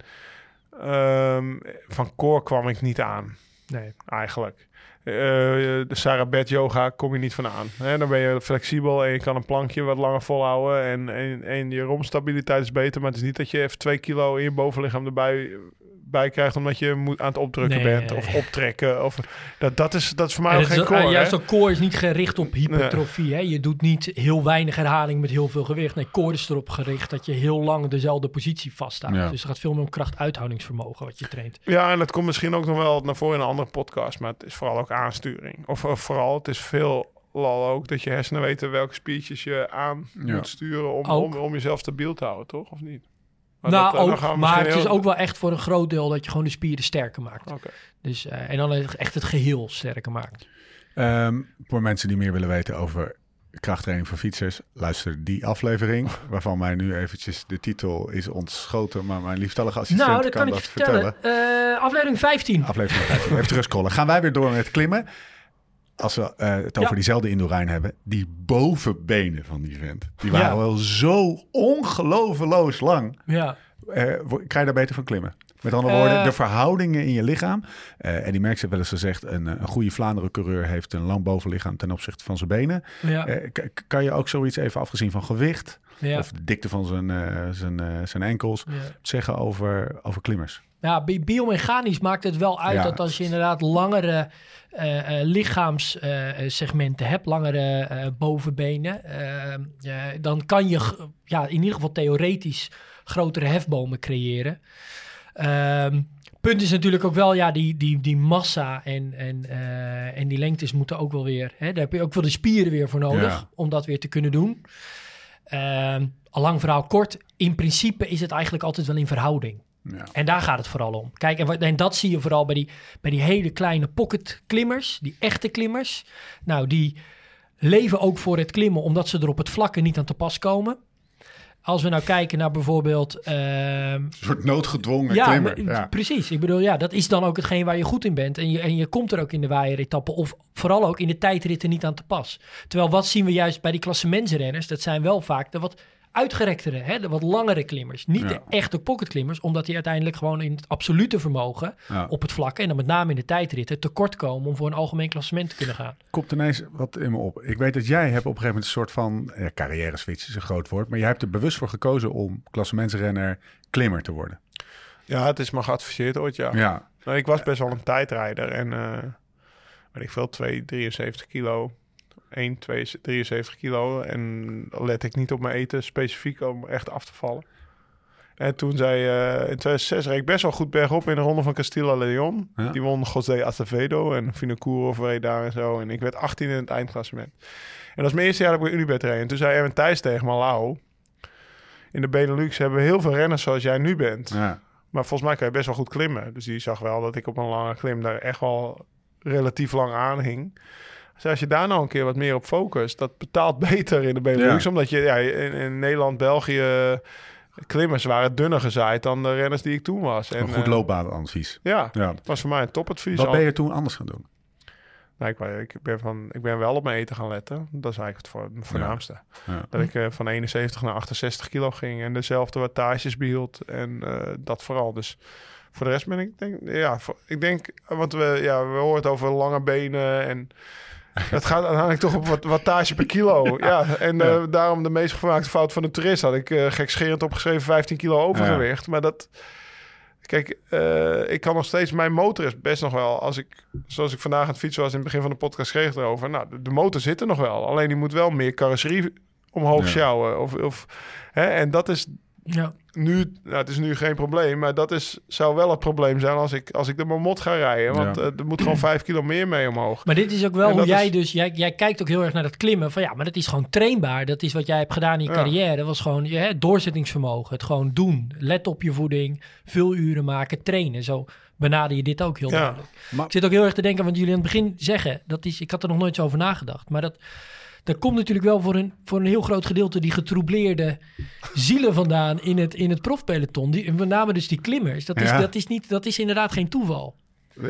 ehm, van core kwam ik niet aan, Nee. eigenlijk. Eh, de Sarah Bed yoga kom je niet van aan. Hè, dan ben je flexibel en je kan een plankje wat langer volhouden. En, en, en je romstabiliteit is beter, maar het is niet dat je even twee kilo in je bovenlichaam erbij bij krijgt omdat je moet aan het opdrukken Nee, bent of optrekken. Of, dat, dat, is, dat is voor mij ook geen is- core. juist hè? ook core is niet gericht op hypertrofie. Hè? Je doet niet heel weinig herhaling met heel veel gewicht. Nee, core is erop gericht dat je heel lang dezelfde positie vasthoudt. Ja. Dus het gaat veel meer om krachtuithoudingsvermogen wat je traint. Ja, en dat komt misschien ook nog wel naar voren in een andere podcast. Maar het is vooral ook aansturing. Of, of vooral, het is veel lal ook dat je hersenen weten welke spiertjes je aan Ja. moet sturen om, om, om jezelf stabiel te houden, toch? Of niet? Maar nou, dat, eh, ook, maar het is ook wel echt voor een groot deel dat je gewoon de spieren sterker maakt. Oké. Dus, eh, en dan echt het geheel sterker maakt. Ehm, voor mensen die meer willen weten over krachttraining voor fietsers, luister die aflevering, (laughs) waarvan mij nu eventjes de titel is ontschoten, maar mijn liefstallige assistent nou, dat kan, kan, ik dat je vertellen. Eh, aflevering 15. Aflevering 15. Even terugscrollen. Gaan wij weer door met klimmen. Als we eh, het over Ja. diezelfde Indorijn hebben, die bovenbenen van die vent, die waren Ja. wel zo ongelooflijk lang. Ja. Eh, krijg je daar beter van klimmen? Met andere Eh, woorden, de verhoudingen in je lichaam. Eh Eddie Merckx heeft wel eens gezegd, een, eh, een goede Vlaanderen-coureur heeft een lang bovenlichaam ten opzichte van zijn benen. Ja. Eh, kan je ook zoiets even afgezien van gewicht ja. of de dikte van zijn, eh, zijn, eh, zijn enkels ja. zeggen over, over klimmers? Ja, bi- biomechanisch maakt het wel uit Ja. dat als je inderdaad langere eh, eh, lichaamssegmenten hebt, langere eh, bovenbenen, eh, dan kan je ja, in ieder geval theoretisch grotere hefbomen creëren. Ehm, punt is natuurlijk ook wel, ja, die, die, die massa en, en, eh, en die lengtes moeten ook wel weer. Hè, daar heb je ook wel de spieren weer voor nodig Ja. om dat weer te kunnen doen. Ehm al lang verhaal kort, in principe is het eigenlijk altijd wel in verhouding. Ja. En daar gaat het vooral om. Kijk, en, dat zie je vooral bij die, bij die hele kleine pocket klimmers, die echte klimmers. Nou, die leven ook voor het klimmen, omdat ze er op het vlakke niet aan te pas komen. Als we nou kijken naar bijvoorbeeld... ehm, Een soort noodgedwongen ja, klimmer. Ja. precies. Ik bedoel, ja, dat is dan ook hetgeen waar je goed in bent. En je, en je komt er ook in de waaieretappen of vooral ook in de tijdritten niet aan te pas. Terwijl wat zien we juist bij die klassementsrenners? Dat zijn wel vaak de wat uitgerektere, hè, de wat langere klimmers. Niet Ja. de echte pocketklimmers, omdat die uiteindelijk gewoon in het absolute vermogen Ja. op het vlakke en dan met name in de tijdritten tekort komen om voor een algemeen klassement te kunnen gaan. Komt ineens wat in me op. Ik weet dat jij hebt op een gegeven moment een soort van ja, carrière switch is een groot woord, maar jij hebt er bewust voor gekozen om klassementsrenner klimmer te worden. Ja, het is me geadviseerd ooit, ja. Ja. Nou, ik was best wel een tijdrijder en eh weet ik veel, 2, 73 kilo. 1, 2, 73 kilo. En let ik niet op mijn eten specifiek om echt af te vallen. En toen zei eh in 2006 reed ik best wel goed bergop in de ronde van Castilla Leon. Ja. Die won José Acevedo en Vinocourov reed daar en zo. En ik werd 18 in het eindklassement. En dat is mijn eerste jaar dat ik bij Unibet reed. En toen zei Erwin Thijs tegen me, Lau, in de Benelux hebben we heel veel renners zoals jij nu bent. ja. Maar volgens mij kan je best wel goed klimmen. Dus die zag wel dat ik op een lange klim daar echt wel relatief lang aan hing. Dus als je daar nou een keer wat meer op focust, dat betaalt (laughs) beter in de Benelux. Ja. Omdat je ja, in, in Nederland, België, klimmers waren dunner gezaaid dan de renners die ik toen was. En, Een goed eh, loopbaanadvies. Ja, Ja. dat was voor mij een topadvies. Wat ben je toen anders gaan doen? Nou, ik, ben- ik, ben van, ik ben wel op mijn eten gaan letten. Dat is eigenlijk het voor, het voornaamste. Ja. Dat ik eh, van 71 naar 68 kilo ging en dezelfde wattages behield. En eh, dat vooral. Dus voor de rest ben ik denk, ja, voor- ik denk, want we, ja, we horen het over lange benen en (laughs) het gaat uiteindelijk toch op wat, wattage per kilo. (laughs) Ja, en eh, daarom de meest gemaakte fout van de toerist had ik uh, gekscherend opgeschreven 15 kilo overgewicht. Maar dat, kijk, eh, ik kan nog steeds, mijn motor is best nog wel, als ik, zoals ik vandaag aan het fietsen was in het begin van de podcast schreef ik erover. Nou, de, de motor zit er nog wel. Alleen die moet wel meer carrosserie omhoog sjouwen. Of, of, hè, en dat is Ja, nu, nou, het is nu geen probleem, maar dat is, zou wel het probleem zijn als ik, als ik de Marmot ga rijden. Want Ja. eh, er moet gewoon vijf kilo meer mee omhoog. maar dit is ook wel En hoe jij is- dus, jij, jij kijkt ook heel erg naar dat klimmen van ja, maar dat is gewoon trainbaar. Dat is wat jij hebt gedaan in je Ja. carrière. Dat was gewoon je hè, doorzettingsvermogen, het gewoon doen. Let op je voeding, veel uren maken, trainen. Zo benader je dit ook heel Ja. duidelijk. Maar- Ik zit ook heel erg te denken, want jullie aan het begin zeggen, dat is, ik had er nog nooit zo over nagedacht, maar dat, dat komt natuurlijk wel voor een, voor een heel groot gedeelte die getroubleerde zielen vandaan in het, in het profpeloton. Die, met name dus die klimmers. Dat is, Ja. dat is, niet, dat is inderdaad geen toeval.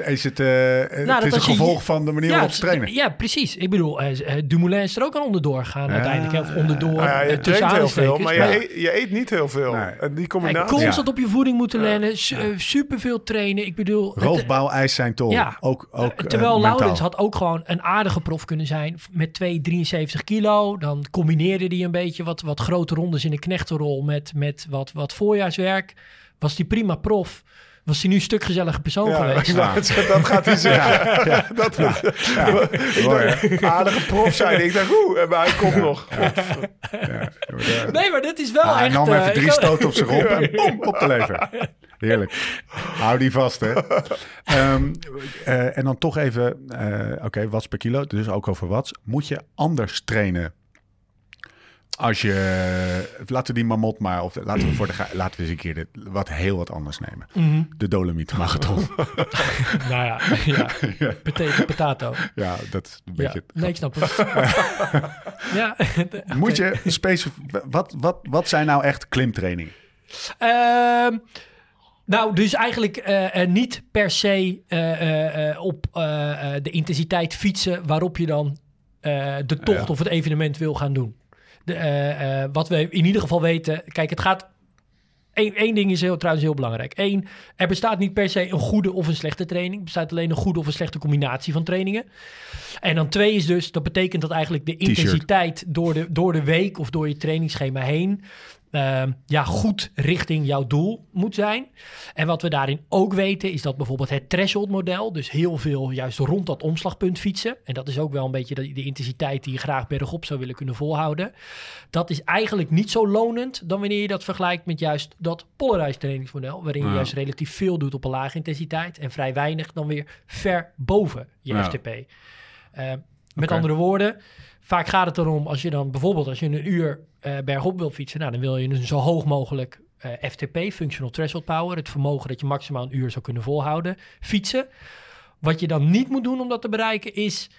Is het, eh, het Nou, is een je- gevolg van de manier waarop ze trainen? Ja, precies. Ik bedoel, eh, eh, Dumoulin is er ook aan onderdoor gegaan Ja, uiteindelijk. Of onderdoor, Nou ja, je traint heel veel, maar je, eet, je eet niet heel veel. Nee. En die combinatie... constant Ja. op je voeding moeten lennen, su- eh, superveel trainen. Ik bedoel, Roofbouweis zijn tol. Ja. Ook, ook, Terwijl mentaal. Laurens had ook gewoon een aardige prof kunnen zijn met 2,73 kilo. Dan combineerde hij een beetje wat, wat grote rondes in de knechtenrol met, met wat, wat voorjaarswerk. Was die prima prof. was hij nu een stuk gezellige persoon Ja, geweest. (laughs) ik dat gaat hij zeggen. Ja, (laughs) Dat, hè? aardige prof zijn. Ik dacht, oeh, maar hij komt nog. Nee, maar dit is wel Ah, hij echt... nam eh, even drie ik- stoten op zijn romp en (laughs) boem, op de lever. Heerlijk. Hou die vast, hè. Ehm, eh, en dan toch even, eh, oké, watts per kilo, dus ook over watts. Moet je anders trainen als je, laten we die mamot maar, of laten we voor de, laten we eens een keer dit, wat heel wat anders nemen. Mhm. De Dolomiet Marathon. (laughs) Nou ja, ja. Potato, potato. ja, dat is een Ja. beetje... Nee, ik snap het. (laughs) ja. Moet je specifiek, wat, wat, wat zijn nou echt klimtraining? Ehm, nou, dus eigenlijk eh, eh, niet per se eh, op de intensiteit fietsen waarop je dan de tocht Ja. of het evenement wil gaan doen. De, eh, eh, wat we in ieder geval weten, kijk, het gaat. Eén ding is heel, trouwens heel belangrijk. Eén, er bestaat niet per se een goede of een slechte training. Er bestaat alleen een goede of een slechte combinatie van trainingen. En dan twee is dus, dat betekent dat eigenlijk de intensiteit door de, door de week of door je trainingsschema heen ehm, ja, goed richting jouw doel moet zijn. En wat we daarin ook weten is dat bijvoorbeeld het threshold model, dus heel veel juist rond dat omslagpunt fietsen. En dat is ook wel een beetje de, de intensiteit die je graag bergop zou willen kunnen volhouden. Dat is eigenlijk niet zo lonend dan wanneer je dat vergelijkt met juist dat polarized trainingsmodel, waarin je juist relatief veel doet op een lage intensiteit en vrij weinig dan weer ver boven je Ja. FTP. Eh, met andere woorden, vaak gaat het erom als je dan bijvoorbeeld als je een uur eh, bergop wil fietsen, nou, dan wil je een zo hoog mogelijk eh, FTP, Functional Threshold Power, het vermogen dat je maximaal een uur zou kunnen volhouden, fietsen. Wat je dan niet moet doen om dat te bereiken, is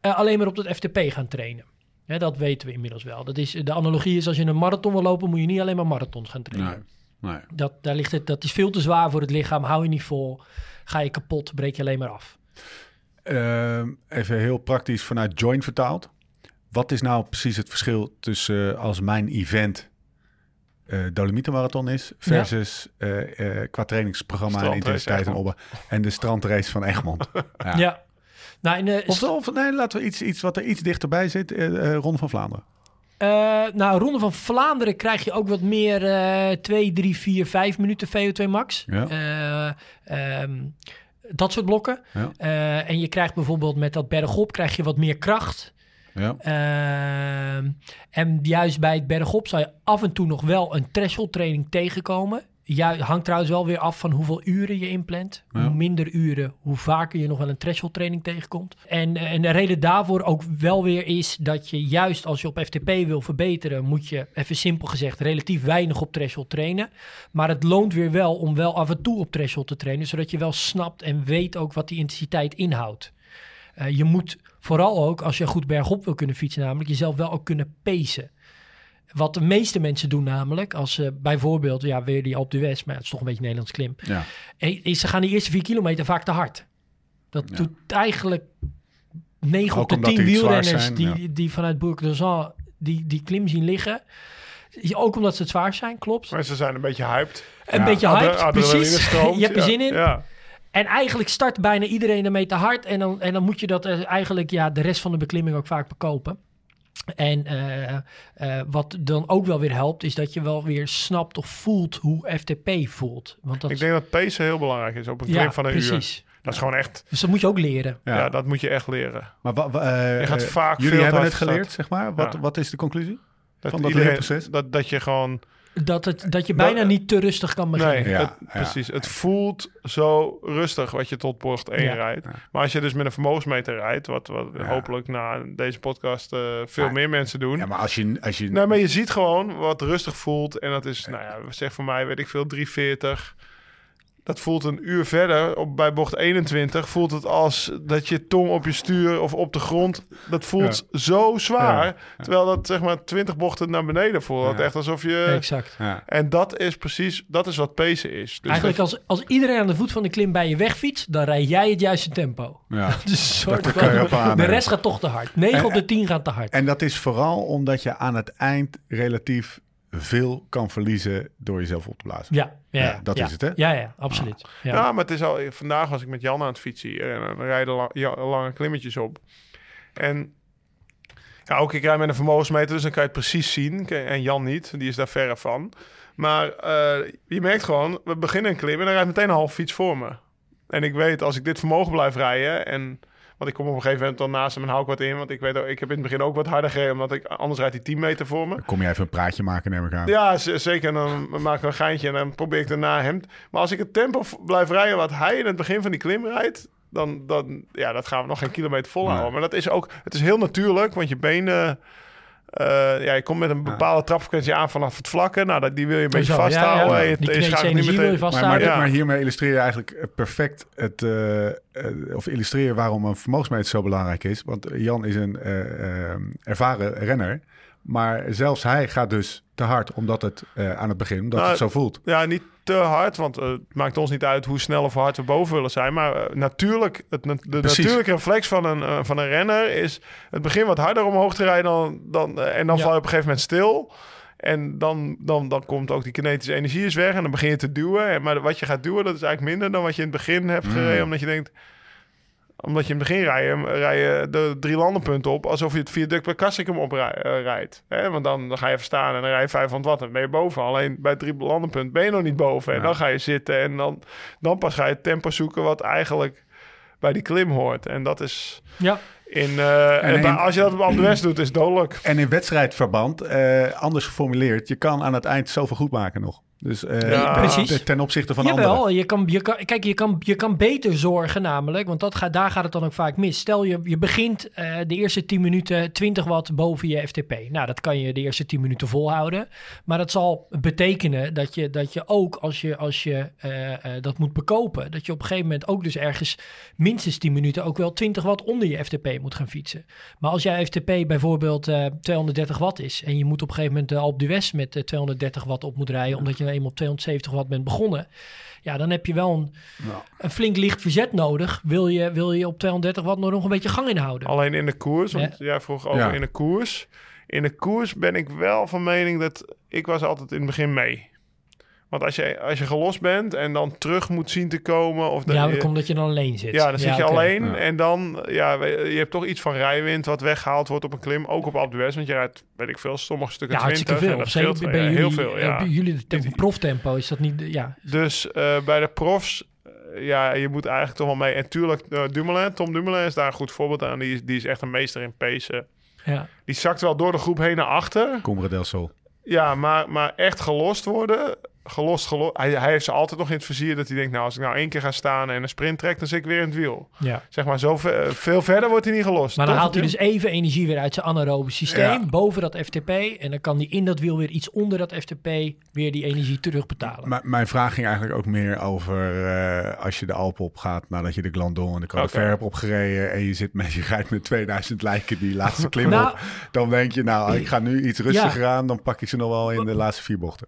eh, alleen maar op dat FTP gaan trainen. Dat weten we inmiddels wel. Dat is, de analogie is als je een marathon wil lopen, moet je niet alleen maar marathons gaan trainen. Nee, nee. Dat, daar ligt het, dat is veel te zwaar voor het lichaam, hou je niet vol, ga je kapot, breek je alleen maar af. Ehm, even heel praktisch vanuit Join vertaald. Wat is nou precies het verschil tussen eh, als mijn event eh Dolomietenmarathon is versus eh, eh, qua trainingsprogramma en intensiteit en opbouw en de strandrace van Egmond? (laughs) Ja. Ja. Nou, in de, Of, of nee, laten we iets, iets wat er iets dichterbij zit, eh eh, Ronde van Vlaanderen. Eh, nou, Ronde van Vlaanderen krijg je ook wat meer eh 2, 3, 4, 5 minuten VO2 max. Ja. Eh, ehm, dat soort blokken. Ja. Eh, en je krijgt bijvoorbeeld met dat bergop krijg je wat meer kracht. Ja. Ehm, en juist bij het bergop zal je af en toe nog wel een threshold training tegenkomen. Ja, hangt trouwens wel weer af van hoeveel uren je inplant. Ja. Hoe minder uren, hoe vaker je nog wel een threshold training tegenkomt. En, en de reden daarvoor ook wel weer is dat je juist als je op FTP wil verbeteren, moet je even simpel gezegd relatief weinig op threshold trainen. Maar het loont weer wel om wel af en toe op threshold te trainen, zodat je wel snapt en weet ook wat die intensiteit inhoudt. Eh, je moet vooral ook, als je goed bergop wil kunnen fietsen, namelijk jezelf wel ook kunnen pacen. Wat de meeste mensen doen namelijk, als ze bijvoorbeeld, ja, weer die Alpe d'Huez, maar het is toch een beetje een Nederlands klim, Ja. eh, is ze gaan die eerste vier kilometer vaak te hard. Dat Ja. doet eigenlijk 9 op Ook de omdat 10 die zwaar wielrenners zijn, die, ja. die vanuit Bourg-d'Oisans die, die klim zien liggen. Ook omdat ze het zwaar zijn, klopt. Maar ze zijn een beetje hyped. Een Ja. beetje hyped, precies. stroomt. (laughs) Je hebt er Ja, zin in. Ja. En eigenlijk start bijna iedereen ermee te hard. En dan, en dan moet je dat eh, eigenlijk ja, de rest van de beklimming ook vaak bekopen. En eh, eh, wat dan ook wel weer helpt, is dat je wel weer snapt of voelt hoe FTP voelt. Want dat, Ik denk dat pacen heel belangrijk is op een ja, klim van een uur. precies. Dat is gewoon echt, Dus dat moet je ook leren. Ja. ja. dat moet je echt leren. Maar wa, wa- eh, Je gaat vaak jullie hebben het geleerd, zeg maar. Wat, Ja. wat is de conclusie? Dat, Van dat iedereen- leerproces? Dat, dat je gewoon... Dat, het, dat je bijna niet te rustig kan beginnen. Nee, Ja, het, ja. precies. Het voelt zo rustig wat je tot bocht 1 Ja. rijdt. Ja. Maar als je dus met een vermogensmeter rijdt, wat, wat Ja. hopelijk na deze podcast eh, veel Ja. meer mensen doen. Ja, maar als je... Als je Nee, maar je ziet gewoon wat rustig voelt. En dat is, nou ja, zeg voor mij, weet ik veel, 340. Dat voelt een uur verder, op, bij bocht 21, voelt het als dat je tong op je stuur of op de grond, dat voelt zo zwaar. Ja, Terwijl dat zeg maar 20 bochten naar beneden voelt. Ja. Echt alsof je... Exact. Ja. En dat is precies, dat is wat pacen is. Dus Eigenlijk als, als iedereen aan de voet van de klim bij je wegfietst, dan rij jij het juiste tempo. Ja. (laughs) Dus soort Dat kan je van- op aannemen. de rest gaat toch te hard. 9 En- op de 10 gaat te hard. En dat is vooral omdat je aan het eind relatief veel kan verliezen door jezelf op te blazen. ja, ja, Ja, dat ja. is het, hè? Ja, ja, absoluut. Ja. Ja, maar het is al... Vandaag was ik met Jan aan het fietsen. En dan rijden la- lange klimmetjes op. En... Ja, ook ik rijd met een vermogensmeter, dus dan kan je het precies zien. En Jan niet, die is daar verre van. Maar eh, je merkt gewoon, we beginnen een klim en dan rijdt meteen een half fiets voor me. En ik weet, als ik dit vermogen blijf rijden en... Want ik kom op een gegeven moment dan naast hem en hou ik wat in. Want ik weet ook, ik heb in het begin ook wat harder gereden. Omdat ik, anders rijdt hij 10 meter voor me. Dan kom je even een praatje maken, neem ik aan. Ja, zeker. En dan maken we een geintje en dan probeer ik daarna hem... Maar als ik het tempo blijf rijden wat hij in het begin van die klim rijdt... Dan, dan ja, dat gaan we nog geen kilometer volhouden. Nee. Maar dat is ook... Het is heel natuurlijk, want je benen... eh, ja, je komt met een bepaalde trapfrequentie aan vanaf het vlakke. Nou, dat, die wil je een beetje Zo, ja, vasthouden. ja. Die kinetische wil je meteen- Maar, maar, vasthouden. Ja. maar hiermee illustreer je eigenlijk perfect het, eh, eh, of illustreer je waarom een vermogensmeter zo belangrijk is. Want Jan is een ervaren renner, maar zelfs hij gaat dus te hard omdat het eh, aan het begin, omdat Nou, het zo voelt. Ja, niet te hard, want eh, het maakt ons niet uit hoe snel of hard we boven willen zijn. Maar eh, natuurlijk, het, de Precies. natuurlijke reflex van een, eh, van een renner is het begin wat harder omhoog te rijden dan, dan, en dan Ja. val je op een gegeven moment stil. En dan, dan, dan komt ook die kinetische energie is weg en dan begin je te duwen. En, maar wat je gaat duwen, dat is eigenlijk minder dan wat je in het begin hebt gereden. Omdat je denkt, omdat je in het begin rij je, rij je de drie landenpunten op alsof je het viaduct bij Kastrikum oprijdt. Hè? Want dan, dan ga je even staan en dan rij je 500 watt en dan ben je boven. Alleen bij het drie landenpunt ben je nog niet boven. En Ja. dan ga je zitten en dan, dan pas ga je het tempo zoeken wat eigenlijk bij die klim hoort. En dat is Ja, in... eh, en in- als je dat op d'Huez doet, is het dodelijk. En in wedstrijdverband, eh, anders geformuleerd, je kan aan het eind zoveel goed maken nog. Dus eh, Ja, ten- precies. ten opzichte van anderen. Jawel, je kan, je kan, kijk, je kan, je kan beter zorgen namelijk, want dat gaat, daar gaat het dan ook vaak mis. Stel je, je begint eh, de eerste 10 minuten 20 watt boven je FTP. Nou, dat kan je de eerste 10 minuten volhouden. Maar dat zal betekenen dat je, dat je ook als je, als je eh, eh, dat moet bekopen, dat je op een gegeven moment ook dus ergens minstens 10 minuten ook wel 20 watt onder je FTP moet gaan fietsen. Maar als jouw FTP bijvoorbeeld eh, 230 watt is en je moet op een gegeven moment de Alpe d'Huez met eh, 230 watt op moet rijden, omdat je op 270 watt bent begonnen, ja, dan heb je wel een, Nou. een flink licht verzet nodig. Wil je, wil je op 230 watt nog een beetje gang inhouden? Alleen in de koers, want jij vroeg over Ja. in de koers. In de koers ben ik wel van mening dat ik was altijd in het begin mee. Want als je, als je gelost bent en dan terug moet zien te komen... Of ja, je- dat komt dat je dan alleen zit. Ja, dan zit je alleen Ja. en dan, ja, je hebt toch iets van rijwind wat weggehaald wordt op een klim, ook op Alpe d'Huez, want je rijdt, weet ik veel, sommige stukken Ja, 20 hartstikke veel. en dat zeker scheelt bij ja, jullie, heel veel, eh, ja. bij jullie de tempo, proftempo is dat niet... Ja, Dus eh, bij de profs, eh, ja, je moet eigenlijk toch wel mee. En tuurlijk, Dumoulin, Tom Dumoulin is daar een goed voorbeeld aan. Die, is- die is echt een meester in pacen. ja. Die zakt wel door de groep heen naar achter. Combre del Sol. Ja, maar, maar echt gelost worden. Gelost, gelost. Hij, hij heeft ze altijd nog in het vizier dat hij denkt... nou, als ik nou één keer ga staan en een sprint trek... dan zit ik weer in het wiel. ja. Zeg maar, zo ve- veel verder wordt hij niet gelost. Maar dan haalt hij dus even energie weer uit zijn anaerobe systeem, Ja. boven dat FTP. En dan kan hij in dat wiel weer iets onder dat FTP weer die energie terugbetalen. M- mijn vraag ging eigenlijk ook meer over eh, als je de Alpen opgaat nadat je de Glandon en de Oké. Fer hebt opgereden en je zit met je rijdt met 2000 lijken die laatste (laughs) klim Nou- op, dan denk je nou ik ga nu iets rustiger aan, dan pak ik ze nog wel in de laatste vier bochten.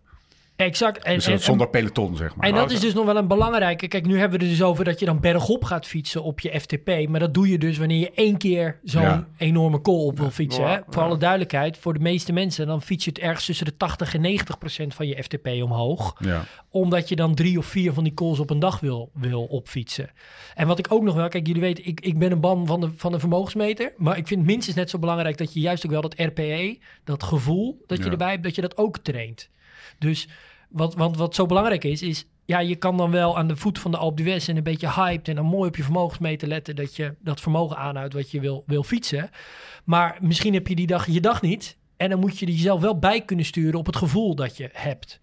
Exact. En, Dus en- dat zonder peloton zeg maar. En dat Oké. is dus nog wel een belangrijke. Kijk, nu hebben we er dus over dat je dan bergop gaat fietsen op je FTP. Maar dat doe je dus wanneer je één keer zo'n Ja. enorme call op wil fietsen. Ja, hè? ja. Voor alle duidelijkheid, voor de meeste mensen, dan fiets je het ergens tussen de 80 en 90 procent van je FTP omhoog. ja. Omdat je dan drie of vier van die calls op een dag wil, wil opfietsen. En wat ik ook nog wel, kijk, jullie weten, ik, ik ben een ban van de, van de vermogensmeter. Maar ik vind het minstens net zo belangrijk dat je juist ook wel dat RPE, dat gevoel dat je Ja. erbij hebt, dat je dat ook traint. Dus wat, want wat zo belangrijk is, is ja, je kan dan wel aan de voet van de Alpe d'Huez en een beetje hyped en dan mooi op je vermogensmeter letten dat je dat vermogen aanhoudt wat je wil, wil fietsen. Maar misschien heb je die dag je dag niet en dan moet je er jezelf wel bij kunnen sturen op het gevoel dat je hebt.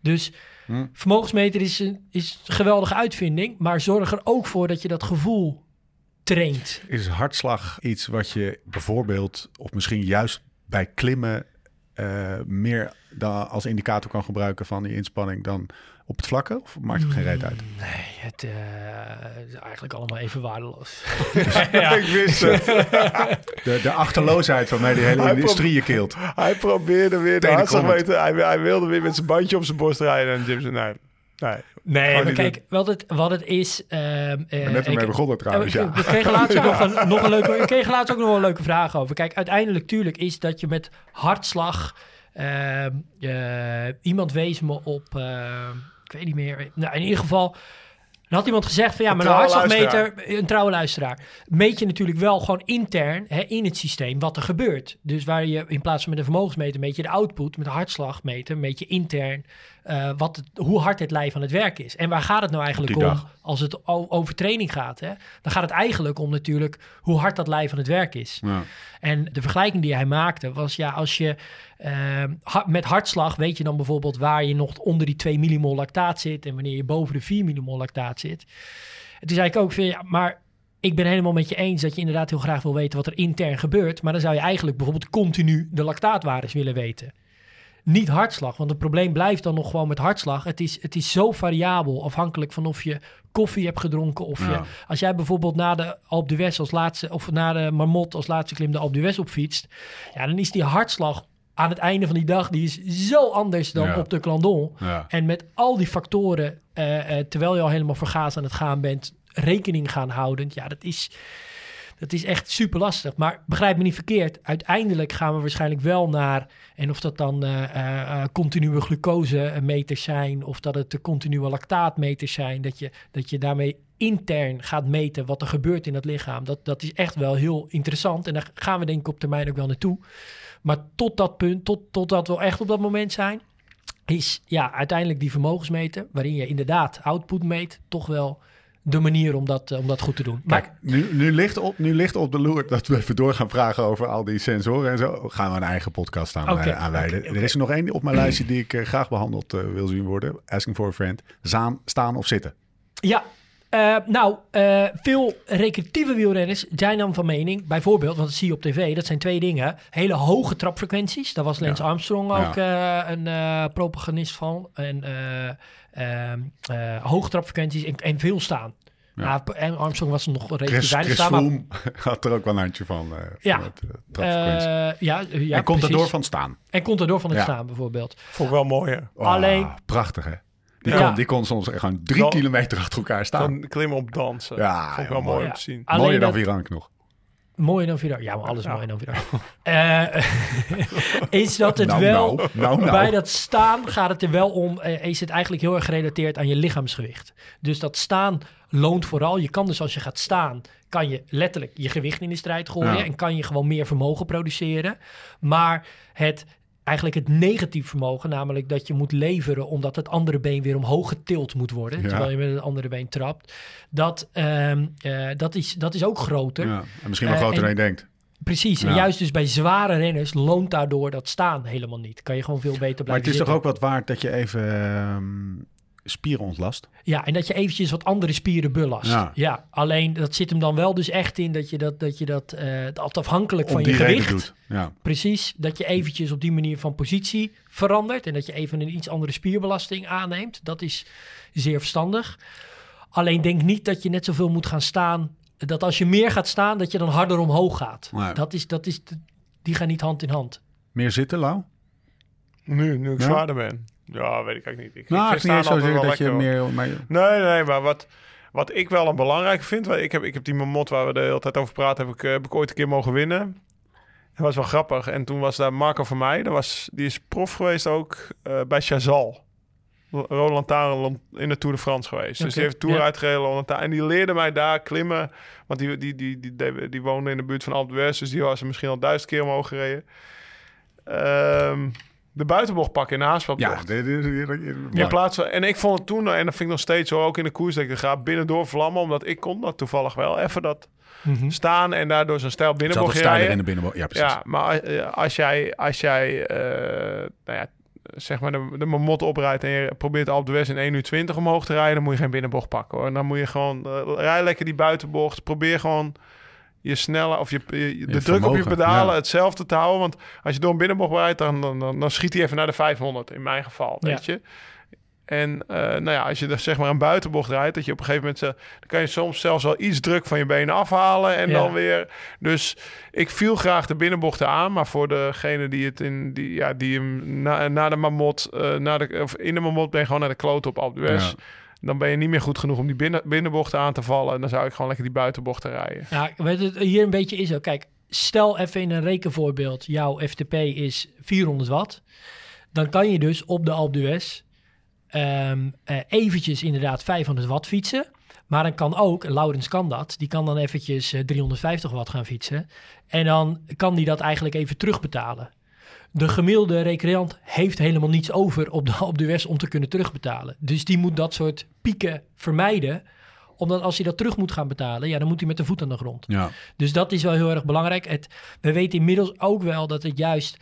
Dus Hm. vermogensmeter is een, is een geweldige uitvinding, maar zorg er ook voor dat je dat gevoel traint. Is hartslag iets wat je bijvoorbeeld of misschien juist bij klimmen eh, meer dan als indicator kan gebruiken van die inspanning dan op het vlakke? Of maakt het geen reet uit? Nee, het eh, is eigenlijk allemaal even waardeloos. (laughs) Ik wist het. (laughs) De, de achterloosheid waarmee die hele industrie je kilt. Hij probeerde weer de hartslagmeter. Hij, hij wilde weer met zijn bandje op zijn borst rijden. En Jim zei, nee, nee. Nee, maar kijk, wat het, wat het is... ehm, eh, Ik ben net ermee begonnen trouwens, Oh, ja. ik- We kregen laatst ook (laughs) nog, een, nog een leuke, ik kreeg laatst ook nog wel een leuke vraag over. Kijk, uiteindelijk tuurlijk is dat je met hartslag... ehm, eh, iemand wees me op... ehm, ik weet niet meer. Nou, in ieder geval... En had iemand gezegd van ja, maar een hartslagmeter, een trouwe luisteraar, meet je natuurlijk wel gewoon intern hè, in het systeem wat er gebeurt. Dus waar je in plaats van met een vermogensmeter meet je de output, met een hartslagmeter meet je intern eh, wat het, hoe hard het lijf aan het werk is. En waar gaat het nou eigenlijk om dag. als het over training gaat? Hè? Dan gaat het eigenlijk om natuurlijk hoe hard dat lijf aan het werk is. Ja. En de vergelijking die hij maakte was ja, als je ha- met hartslag weet je dan bijvoorbeeld waar je nog onder die 2 millimol lactaat zit en wanneer je boven de 4 millimol lactaat zit. Het is eigenlijk ook van ja, maar ik ben helemaal met je eens dat je inderdaad heel graag wil weten wat er intern gebeurt, maar dan zou je eigenlijk bijvoorbeeld continu de lactaatwaardes willen weten. Niet hartslag, want het probleem blijft dan nog gewoon met hartslag. Het is, het is zo variabel, afhankelijk van of je koffie hebt gedronken. Of je, als jij bijvoorbeeld na de Alpe d'Huez als laatste, of na de Marmot als laatste klim de Alpe d'Huez opfietst. Ja, dan is die hartslag aan het einde van die dag, die is zo anders dan Ja. op de Clandon. Ja. En met al die factoren, eh, eh, terwijl je al helemaal vergaas aan het gaan bent, rekening gaan houden. Ja, dat is, dat is echt super lastig. Maar begrijp me niet verkeerd. Uiteindelijk gaan we waarschijnlijk wel naar. En of dat dan eh, eh, continue glucosemeters zijn. Of dat het de continue lactaatmeters zijn. Dat je, dat je daarmee intern gaat meten wat er gebeurt in het lichaam. Dat, dat is echt wel heel interessant. En daar gaan we denk ik op termijn ook wel naartoe. Maar tot dat punt, tot, totdat we echt op dat moment zijn, is ja, uiteindelijk die vermogensmeter, waarin je inderdaad output meet, toch wel de manier om dat, eh, om dat goed te doen. Maar Kijk, nu, nu, ligt op, nu ligt op de loer dat we even door gaan vragen over al die sensoren en zo. Gaan we een eigen podcast aan, Oké, eh, aanwijden. Er is er nog één op mijn lijstje die ik eh, graag behandeld eh, wil zien worden. Asking for a friend. Zaan, staan of zitten. Ja, eh, nou, eh, veel recreatieve wielrenners zijn dan van mening, bijvoorbeeld, want dat zie je op tv, dat zijn twee dingen. Hele hoge trapfrequenties, daar was Lance Ja. Armstrong ook eh, een eh, propagandist van. En eh, ehm, eh, hoge trapfrequenties en, en veel staan. Ja. Nou, en Armstrong was nog Chris, weinig Chris staan. maar- Froome (laughs) had er ook wel een handje van. eh, van Ja. het, ja, ja, en komt er precies. door van staan. En komt er door van het Ja. staan, bijvoorbeeld. Vond ik wel mooi, hè? Oh, Alleen- Prachtig, hè? Die, Ja. kon, die kon soms echt gewoon drie Dan- kilometer achter elkaar staan. Dan klimmen op dansen. Ja, Vond ik wel mooi om te zien. Alleen Mooier dan Virank nog. Mooier dan Vidal. Ja, maar alles Ja. mooier dan Vidal. (laughs) Eh, (laughs) is dat het Nou, wel... nou, nou, nou. Bij dat staan gaat het er wel om... eh, is het eigenlijk heel erg gerelateerd aan je lichaamsgewicht. Dus dat staan loont vooral. Je kan dus als je gaat staan... kan je letterlijk je gewicht in de strijd gooien... Ja. en kan je gewoon meer vermogen produceren. Maar het... Eigenlijk het negatief vermogen, namelijk dat je moet leveren omdat het andere been weer omhoog getild moet worden, Ja. terwijl je met het andere been trapt. Dat, ehm, eh, dat, is, dat is ook groter. Ja. En misschien wel Eh, groter en- dan je denkt. Precies, en juist dus bij zware renners loont daardoor dat staan helemaal niet. Kan je gewoon veel beter blijven Maar het is toch ook wat waard dat je even ehm, spieren ontlast? Ja, en dat je eventjes wat andere spieren belast. Ja. Ja. alleen dat zit hem dan wel dus echt in dat je dat, dat, je dat, eh, dat afhankelijk van je gewicht... doet. Ja. Precies, dat je eventjes op die manier van positie verandert... en dat je even een iets andere spierbelasting aanneemt. Dat is zeer verstandig. Alleen denk niet dat je net zoveel moet gaan staan... dat als je meer gaat staan, dat je dan harder omhoog gaat. Nee. Dat is, dat is, die gaan niet hand in hand. Meer zitten, Lau? Nu, nu ik Ja? zwaarder ben. Ja, weet ik eigenlijk niet. Ik, Nou, ik niet zo zeggen dat je meer... Maar, Nee, nee, maar wat, wat ik wel een belangrijk vind... want Ik heb, ik heb die mamot waar we de hele tijd over praten... heb ik, eh, heb ik ooit een keer mogen winnen. Dat was wel grappig. En toen was daar Marco van mij. Dat was, die is prof geweest ook eh, bij Chazal. Roland Tarenland in de Tour de France geweest. Dus die heeft Tour uitgereden. Roland Taren. En die leerde mij daar klimmen. Want die, die, die, die, die, die woonde in de buurt van Alpe d'Huez. Dus die was er misschien al duizend keer omhoog gereden. Ehm, de buitenbocht pakken in de ja, Haaspadbocht. dit is... In plaats van, en ik vond het toen, en dat vind ik nog steeds zo, ook in de koers, dat ik er ga binnendoor vlammen, omdat ik kon dat toevallig wel even dat staan en daardoor zo'n stijl binnenbocht rijden. in de binnenbocht. Ja, precies. Ja, maar eh, als jij, als jij eh, nou ja, zeg maar de, de mamot oprijdt en je probeert Alpe d'Huez in 1 uur 20 omhoog te rijden, dan moet je geen binnenbocht pakken hoor. Dan moet je gewoon, eh, rij lekker die buitenbocht, probeer gewoon je snelle of je, je- de druk op je pedalen ja. hetzelfde te houden. Want als je door een binnenbocht rijdt, dan, dan, dan, dan schiet hij even naar de 500 in mijn geval, Ja. weet je. En eh, nou ja, als je er zeg maar een buitenbocht rijdt, dat je op een gegeven moment, eh, dan kan je soms zelfs wel iets druk van je benen afhalen en Ja. dan weer. Dus ik viel graag de binnenbochten aan, maar voor degene die het in, die, ja, die hem na, na de mamot, eh na de, of in de mamot ben je gewoon naar de klote op Alpe d'Huez. Ja. Dan ben je niet meer goed genoeg om die binnen, binnenbochten aan te vallen. En dan zou ik gewoon lekker die buitenbochten rijden. Ja, weet het, hier een beetje is ook. Kijk, stel even in een rekenvoorbeeld, jouw FTP is 400 watt. Dan kan je dus op de Alpe d'Huez eh, eventjes inderdaad 500 watt fietsen. Maar dan kan ook, en Laurens kan dat, die kan dan eventjes eh, 350 watt gaan fietsen. En dan kan die dat eigenlijk even terugbetalen. De gemiddelde recreant heeft helemaal niets over op de, op de West om te kunnen terugbetalen. Dus die moet dat soort pieken vermijden. Omdat als hij dat terug moet gaan betalen, ja, dan moet hij met de voet aan de grond. Ja. Dus dat is wel heel erg belangrijk. Het, we weten inmiddels ook wel dat het juist,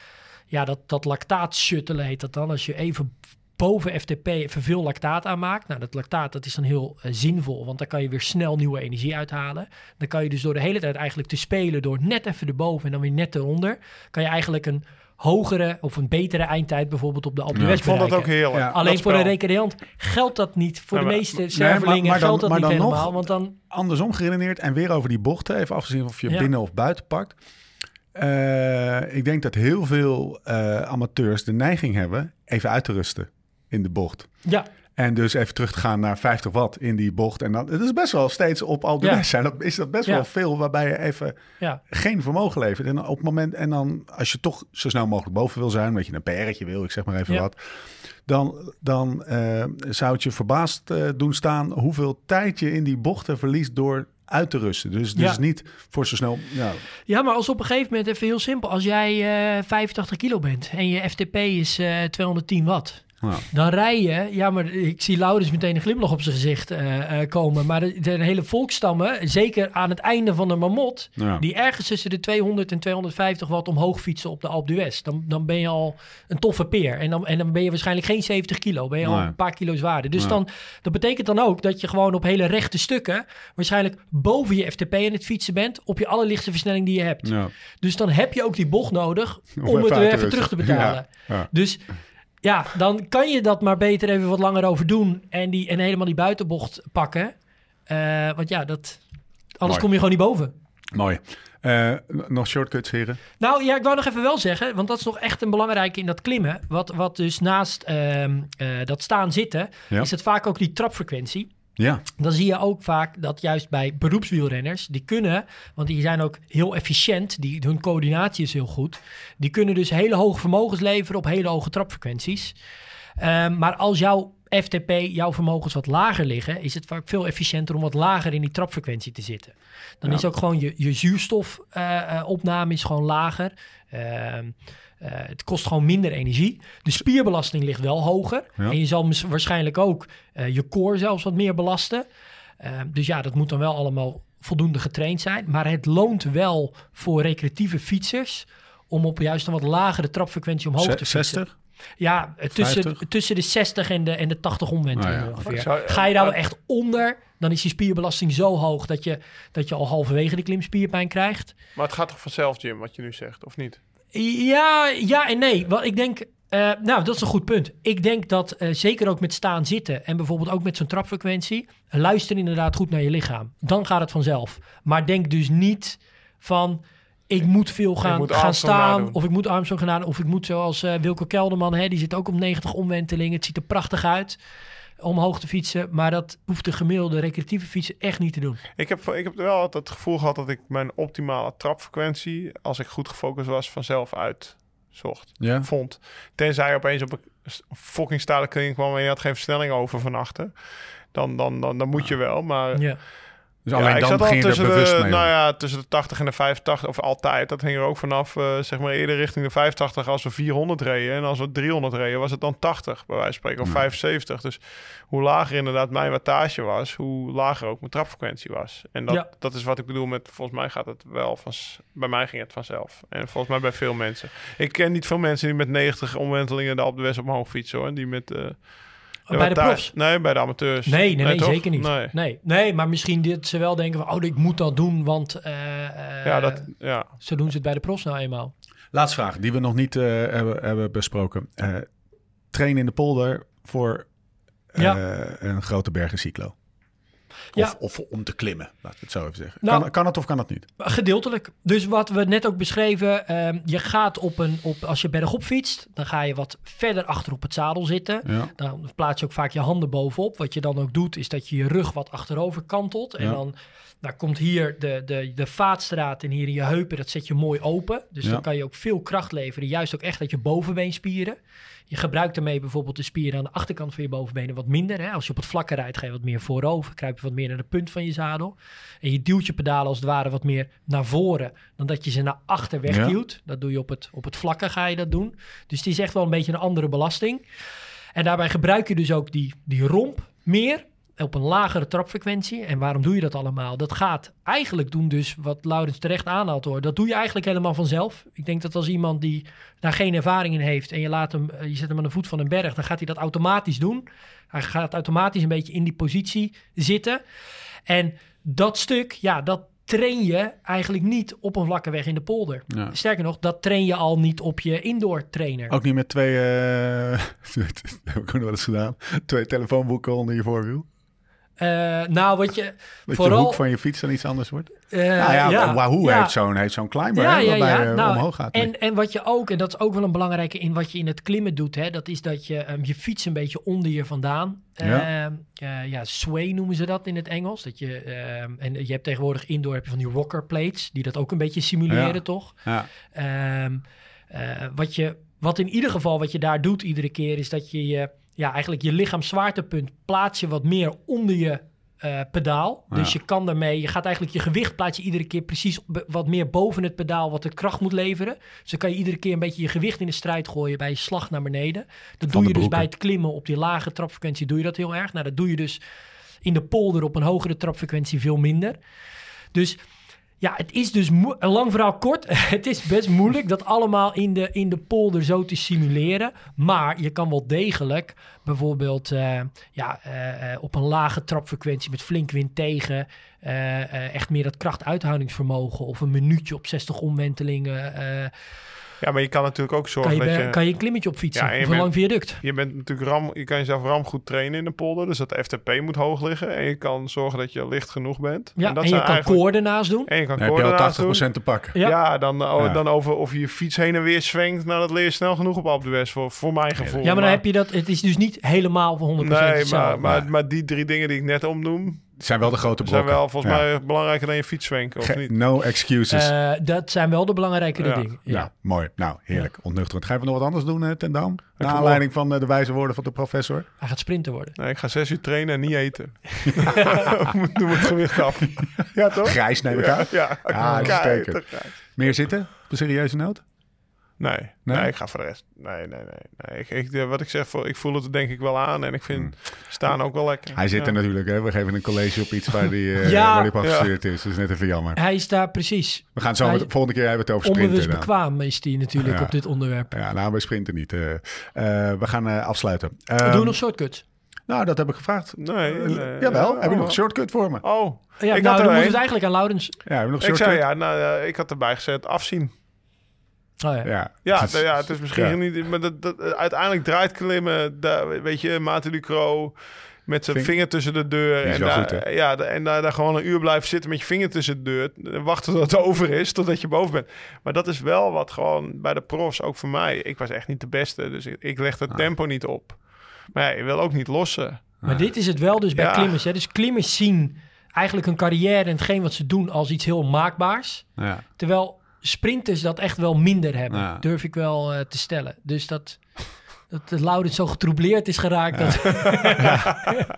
ja, dat, dat lactaat shuttelen heet dat dan. Als je even boven FTP even veel lactaat aanmaakt. Nou, dat lactaat dat is dan heel eh, zinvol, want dan kan je weer snel nieuwe energie uithalen. Dan kan je dus door de hele tijd eigenlijk te spelen door net even erboven en dan weer net eronder, kan je eigenlijk een hogere of een betere eindtijd bijvoorbeeld op de Alpe Ja, Ik vond dat ook heerlijk. Ja. Alleen voor een recreant geldt dat niet. Voor Ja, de meeste dan- geldt dat maar niet dan nog- helemaal. Want dan, Andersom geredeneerd en weer over die bochten, even afgezien of je Ja. binnen of buiten pakt. Eh, ik denk dat heel veel eh, amateurs de neiging hebben even uit te rusten in de bocht. ja, En dus even terug te gaan naar 50 watt in die bocht. En dan, het is best wel steeds op al de Ja. zijn. Dat is dat best Ja. wel veel waarbij je even ja, geen vermogen levert. En op het moment, en dan als je toch zo snel mogelijk boven wil zijn, weet je, een PR'tje wil, ik zeg maar even wat. Dan, dan eh, zou het je verbaasd eh, doen staan hoeveel tijd je in die bochten verliest door uit te rusten. Dus, dus Ja. niet voor zo snel. Ja, Ja, maar als op een gegeven moment, even heel simpel, als jij eh 85 kilo bent en je FTP is eh 210 watt, dan rij je, ja, maar ik zie Laurens meteen een glimlach op zijn gezicht eh, eh, komen, maar de, de hele volkstammen, zeker aan het einde van de mamot, ja. die ergens tussen de 200 en 250 watt omhoog fietsen op de Alpe d'Huez, dan, dan ben je al een toffe peer. En dan, en dan ben je waarschijnlijk geen 70 kilo, ben je al een paar kilo zwaarder. Dus Nee. dan, dat betekent dan ook dat je gewoon op hele rechte stukken waarschijnlijk boven je FTP in het fietsen bent, op je allerlichtste versnelling die je hebt. ja. Dus dan heb je ook die bocht nodig om, even het weer even terug te betalen. Dus ja, dan kan je dat maar beter even wat langer over doen en, die, en helemaal die buitenbocht pakken. Eh, want ja, dat, anders Mooi. kom je gewoon niet boven. Mooi. Eh, nog shortcuts, heren? Nou ja, ik wou nog even wel zeggen, want dat is nog echt een belangrijke in dat klimmen. Wat, wat dus naast ehm, eh, dat staan zitten, Ja. is het vaak ook die trapfrequentie. Ja. Dan zie je ook vaak dat juist bij beroepswielrenners, die kunnen, want die zijn ook heel efficiënt, die, hun coördinatie is heel goed, die kunnen dus hele hoge vermogens leveren op hele hoge trapfrequenties. Ehm, maar als jouw FTP, jouw vermogens wat lager liggen, is het vaak veel efficiënter om wat lager in die trapfrequentie te zitten. Dan Ja. is ook gewoon je, je zuurstofopname is gewoon lager. Ehm, eh, het kost gewoon minder energie. De spierbelasting ligt wel hoger. Ja. En je zal waarschijnlijk ook eh, je core zelfs wat meer belasten. Ehm, dus ja, dat moet dan wel allemaal voldoende getraind zijn. Maar het loont wel voor recreatieve fietsers om op juist een wat lagere trapfrequentie omhoog te fietsen. 60? Ja, eh, tussen, 50? tussen de 60 en de, en de 80 omwentelingen Nou ja. ongeveer. Zou- Ga je daar wel echt onder, dan is die spierbelasting zo hoog dat je, dat je al halverwege de klim spierpijn krijgt. Maar het gaat toch vanzelf, Jim, wat je nu zegt, of niet? Ja, ja en nee. Want ik denk, eh, nou, dat is een goed punt. Ik denk dat eh, zeker ook met staan zitten en bijvoorbeeld ook met zo'n trapfrequentie, luister inderdaad goed naar je lichaam. Dan gaat het vanzelf. Maar denk dus niet van. Ik moet veel gaan, moet gaan staan. Of ik moet Armstrong gaan nadoen, Of ik moet zoals eh Wilco Kelderman. Hè, die zit ook op 90 omwentelingen. Het ziet er prachtig uit om hoog te fietsen. Maar dat hoeft de gemiddelde recreatieve fietser echt niet te doen. Ik heb, ik heb wel altijd het gevoel gehad dat ik mijn optimale trapfrequentie, als ik goed gefocust was, vanzelf uitzocht. Ja. Vond. Tenzij je opeens op een fucking stalen kring kwam en je had geen versnelling over van achter. Dan, dan, dan, dan moet je wel, maar... Ja. Dus Ja, alleen ik dan zat al ging er tussen bewust de, mee. nou ja, tussen de 80 en de 85, of altijd. Dat hing er ook vanaf, eh, zeg maar eerder richting de 85 als we 400 reden. En als we 300 reden, was het dan 80, bij wijze van spreken, of Ja. 75. Dus hoe lager inderdaad mijn wattage was, hoe lager ook mijn trapfrequentie was. En dat, Ja. dat is wat ik bedoel met, volgens mij gaat het wel van, bij mij ging het vanzelf. En volgens mij bij veel mensen. Ik ken niet veel mensen die met 90 omwentelingen de op de West omhoog fietsen hoor. Die met... eh, bij de profs? Nee, bij de amateurs. Nee, nee, nee, zeker niet. Nee. Nee. Nee, maar misschien dit ze wel denken van, oh, ik moet dat doen, want eh, eh, Ja, dat, ja. zo doen ze het bij de profs nou eenmaal. Laatste vraag, die we nog niet eh, hebben, hebben besproken. Eh trainen in de polder voor eh, Ja. een grote bergencyclo. Ja. Of, of om te klimmen, laten we het zo even zeggen. Nou- kan, kan het of kan het niet? Gedeeltelijk. Dus wat we net ook beschreven, ehm, je gaat op een, op, als je bergop fietst, dan ga je wat verder achter op het zadel zitten. Ja. Dan plaats je ook vaak je handen bovenop. Wat je dan ook doet, is dat je je rug wat achterover kantelt. En dan nou, komt hier de, de, de vaatstraat en hier in je heupen, dat zet je mooi open. Dus Ja. dan kan je ook veel kracht leveren. Juist ook echt uit je bovenbeenspieren. Je gebruikt daarmee bijvoorbeeld de spieren aan de achterkant van je bovenbenen wat minder. Hè? Als je op het vlakke rijdt, ga je wat meer voorover. Kruip je wat meer naar de punt van je zadel. En je duwt je pedalen als het ware wat meer naar voren dan dat je ze naar achter wegduwt. Dat doe je op het, op het vlakke ga je dat doen. Dus het is echt wel een beetje een andere belasting. En daarbij gebruik je dus ook die, die romp meer op een lagere trapfrequentie. En waarom doe je dat allemaal? Dat gaat eigenlijk doen dus wat Laurens terecht aanhaalt hoor. Dat doe je eigenlijk helemaal vanzelf. Ik denk dat als iemand die daar geen ervaring in heeft en je, laat hem, eh, je zet hem aan de voet van een berg, dan gaat hij dat automatisch doen. Hij gaat automatisch een beetje in die positie zitten. En dat stuk, ja, dat train je eigenlijk niet op een vlakke weg in de polder. Ja. Sterker nog, dat train je al niet op je indoor trainer. Ook niet met twee, eh, dat heb ik ook nog wel eens gedaan, twee telefoonboeken onder je voorwiel. Eh, nou, wat je Dat vooral... hoek van je fiets dan iets anders wordt. eh, nou ja, ja, Wahoo ja. heeft zo'n heeft zo'n climber Ja, hè, waarbij je Nou, omhoog gaat. En, en wat je ook, en dat is ook wel een belangrijke in wat je in het klimmen doet, hè, dat is dat je ehm, je fiets een beetje onder je vandaan. Ja. Ehm, eh, ja, sway noemen ze dat in het Engels. Dat je, ehm, en je hebt tegenwoordig indoor heb je van die rocker plates, die dat ook een beetje simuleren, toch? ja. Eh, wat, je, wat in ieder geval wat je daar doet iedere keer, is dat je je, ja, eigenlijk je lichaamszwaartepunt plaats je wat meer onder je eh, pedaal. Dus je kan daarmee, je gaat eigenlijk je gewicht plaats je iedere keer precies wat meer boven het pedaal, wat de kracht moet leveren. Dus dan kan je iedere keer een beetje je gewicht in de strijd gooien bij je slag naar beneden. Dat doe je dus bij het klimmen op die lage trapfrequentie, doe je dat heel erg. Nou, dat doe je dus in de polder op een hogere trapfrequentie veel minder. Dus ja, het is dus lang verhaal kort. (laughs) het is best moeilijk dat allemaal in de, in de polder zo te simuleren. Maar je kan wel degelijk bijvoorbeeld eh, ja, eh, eh, op een lage trapfrequentie met flink wind tegen. echt meer dat krachtuithoudingsvermogen of een minuutje op 60 omwentelingen. Ja, maar je kan natuurlijk ook kan, zorgen je, dat je... kan je een klimmetje op fietsen Ja, en je of een lang viaduct. Je bent natuurlijk ram, je kan jezelf ram goed trainen in de polder, dus dat de FTP moet hoog liggen. En je kan zorgen dat je licht genoeg bent. Ja, en, dat je zijn kan eigenlijk- koorden naast doen. En je kan Dan heb je al naast doen. 80% te pakken. Ja. Ja, dan, oh, Ja. dan over of je je fiets heen en weer zwengt. Nou, dat leer je snel genoeg op Alpe d'Huez voor, voor mijn gevoel. Ja, maar dan heb je dat. Het is dus niet helemaal voor 100% Nee, maar, maar, maar die drie dingen die ik net opnoem, Het zijn wel de grote zijn brokken. wel volgens Ja. mij belangrijker dan je fiets zwenken, of Ge- niet? No excuses. Eh, dat zijn wel de belangrijkere Ja. dingen. Ja. Nou, mooi. Nou, heerlijk. Ontnuchterend. Ga je nog wat anders doen, eh, Ten Dam? Naar aanleiding van eh, de wijze woorden van de professor. Hij gaat sprinter worden. Nee, ik ga zes uur trainen en niet eten. Moet (laughs) (laughs) Doe het gewicht af. Ja, toch? (laughs) Grijs neem ik Ja, aan. ja. Ah, uitstekend. te grijs. Meer zitten? Op een serieuze noot? Nee, Nee? nee, ik ga voor de rest. Nee, nee, nee. nee. Ik, ik, eh, wat ik zeg, voor, ik voel het er denk ik wel aan. En ik vind staan ook wel lekker. Hmm. Hij zit Ja. er natuurlijk. Hè? We geven een college op iets waar die, (laughs) eh, Ja. waar die op afgestudeerd is. Dat is net even jammer. Hij is daar precies. We gaan zo Hij- met, volgende keer hebben we het over sprinten. Onbewust dan. bekwaam is die natuurlijk Ja. op dit onderwerp. Ja, nou, wij sprinten niet. Eh, eh, we gaan eh, afsluiten. Doe Ehm, nog shortcuts. Nou, dat heb ik gevraagd. Nee, nee. Jawel, Ja, heb je nog oh. een shortcut voor me? Oh, Ja, ik nou, had dan moet het eigenlijk aan Laurens. Ja, heb je nog een Ik shortcut? zei ja, nou, ik had erbij gezet afzien. Oh, ja. Ja, Ja, het het, ja, het is misschien ja. niet... Maar dat, dat, uiteindelijk draait klimmen, daar, weet je, Maarten Ducro... met zijn Ving- vinger tussen de deur. En, daar, goed, ja, en daar, daar gewoon een uur blijven zitten met je vinger tussen de deur. en Wachten tot het (laughs) over is, totdat je boven bent. Maar dat is wel wat gewoon bij de profs, ook voor mij. Ik was echt niet de beste, dus ik, ik leg het Ah. tempo niet op. Maar ja, je wil ook niet lossen. Maar dit is het wel dus bij Ja. klimmers. Hè. Dus klimmers zien eigenlijk hun carrière en hetgeen wat ze doen als iets heel maakbaars. Ja. Terwijl sprinters dat echt wel minder hebben. Ja. Durf ik wel eh, te stellen. Dus dat, dat de Laurens zo getroubleerd is geraakt. Dat,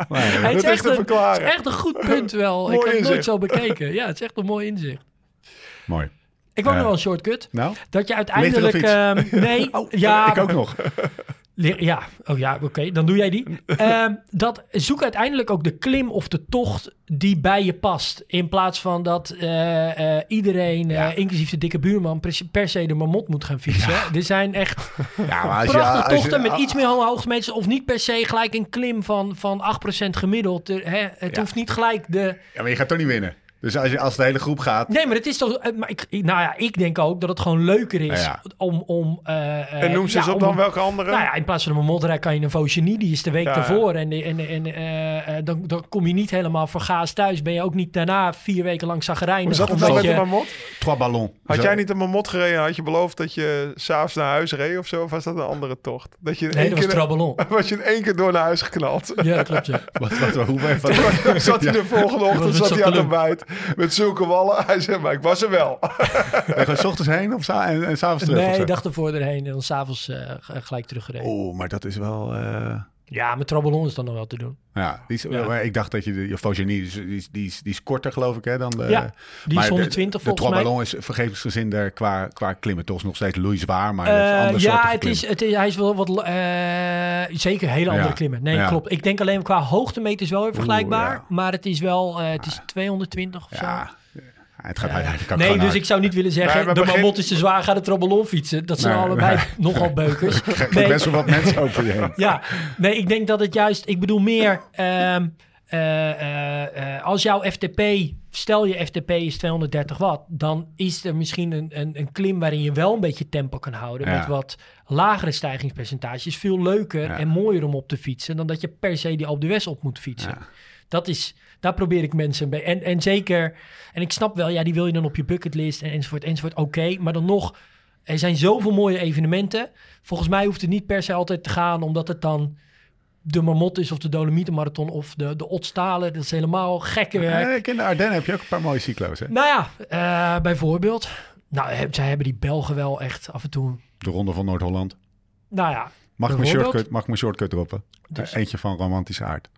Maar, (laughs) Hij Dat is echt een- verklaren. het is echt een goed punt wel. ik heb het nooit zo bekeken. Ja, het is echt een mooi inzicht. mooi. Ik wou nog wel een shortcut. Nou, Dat je uiteindelijk... ehm, nee, (laughs) oh, ja, ik ook nog. Ja, oh ja, oké, dan doe jij die. (laughs) Ehm, dat, zoek uiteindelijk ook de klim of de tocht die bij je past. In plaats van dat eh, eh, iedereen, eh, inclusief de dikke buurman, per, se de mamot moet gaan fietsen. Er zijn echt (laughs) Ja, maar als je, prachtige je- tochten met iets meer hoogtemeters. Of niet per se gelijk een klim van, van 8% gemiddeld. Hè, het hoeft niet gelijk de... Ja, maar je gaat toch niet winnen. Dus als, je, als de hele groep gaat... Nee, maar het is toch... eh, Maar ik, nou ja, ik denk ook dat het gewoon leuker is Ja, ja. om... om eh, eh, En noem ze ja, eens op om dan welke andere? Nou ja, in plaats van een Mammotrijk kan je een Vosgenie. Die is de week Ja, daarvoor. En, en, en eh, eh, dan, dan kom je niet helemaal vergaas thuis. Ben je ook niet daarna vier weken lang Hoe zagrijnig. zat het omdat dan met je- de mamot? Trois ballons. Had Zo- jij niet een mamot gereden? Had je beloofd dat je s'avonds naar huis reed of zo? Of was dat een andere tocht? Dat je in Nee, één dat was keer (laughs) was je in één keer door naar huis geknald. Ja, klopt ja. (laughs) Wat, wat, hoe, wat, (laughs) Dan zat hij de volgende ochtend zat hij aan het geluk. Met zulke wallen. (laughs) Hij zei, maar ik was er wel. (laughs) Ben je s ochtends heen of en, en s'avonds terug? of Nee, ik dacht ervoor erheen en dan s'avonds uh, gelijk teruggereden. Oeh, maar dat is wel... eh, Ja, met Traballon is dan nog wel te doen. Ja, die is, Ja. maar ik dacht dat je de Faucheny, die, is- die, is- die, is- die is korter geloof ik hè dan de... Ja, die is de- 120 de, volgens mij. Traballon is vergevensgezinder qua, qua klimmen. Toch nog steeds Louis Zwaar, maar dat is Eh, andere ja, het is, klimmen. het is, hij is wel wat... eh, zeker hele andere Ja. klimmen. Nee, Ja. klopt. Ik denk alleen qua hoogtemeters wel weer vergelijkbaar. Maar het is wel... eh, het is 220 of zo. Het gaat uiteindelijk ook nee, dus hard. ik zou niet willen zeggen... Nee, maar de begin- Marmot is te zwaar, ga de Traballon fietsen. Dat zijn Nee, allebei nee. nogal beukers. (laughs) Nee, best wel wat mensen over je heen. Ja, nee, ik denk dat het juist... Ik bedoel meer... ehm, eh, eh, eh, als jouw FTP... Stel je FTP is 230 watt... dan is er misschien een, een, een klim... waarin je wel een beetje tempo kan houden... Ja. met wat lagere stijgingspercentages. Veel leuker Ja. en mooier om op te fietsen... dan dat je per se die Alpe d'Huez op moet fietsen. Ja. Dat is... Daar probeer ik mensen bij. En, en zeker... En ik snap wel, ja, die wil je dan op je bucketlist... en enzovoort, enzovoort. Oké, maar dan nog... Er zijn zoveel mooie evenementen. Volgens mij hoeft het niet per se altijd te gaan... omdat het dan de Marmot is of de Dolomietenmarathon of de, de Otstalen. Dat is helemaal gekke werk. In de Ardennen heb je ook een paar mooie cyclo's. Hè? Nou ja, eh, bijvoorbeeld. Nou, zij hebben die Belgen wel echt af en toe... De Ronde van Noord-Holland. Nou ja, Mag ik mijn shortcut, mag mijn shortcut droppen? Dus- Eentje van romantische aard.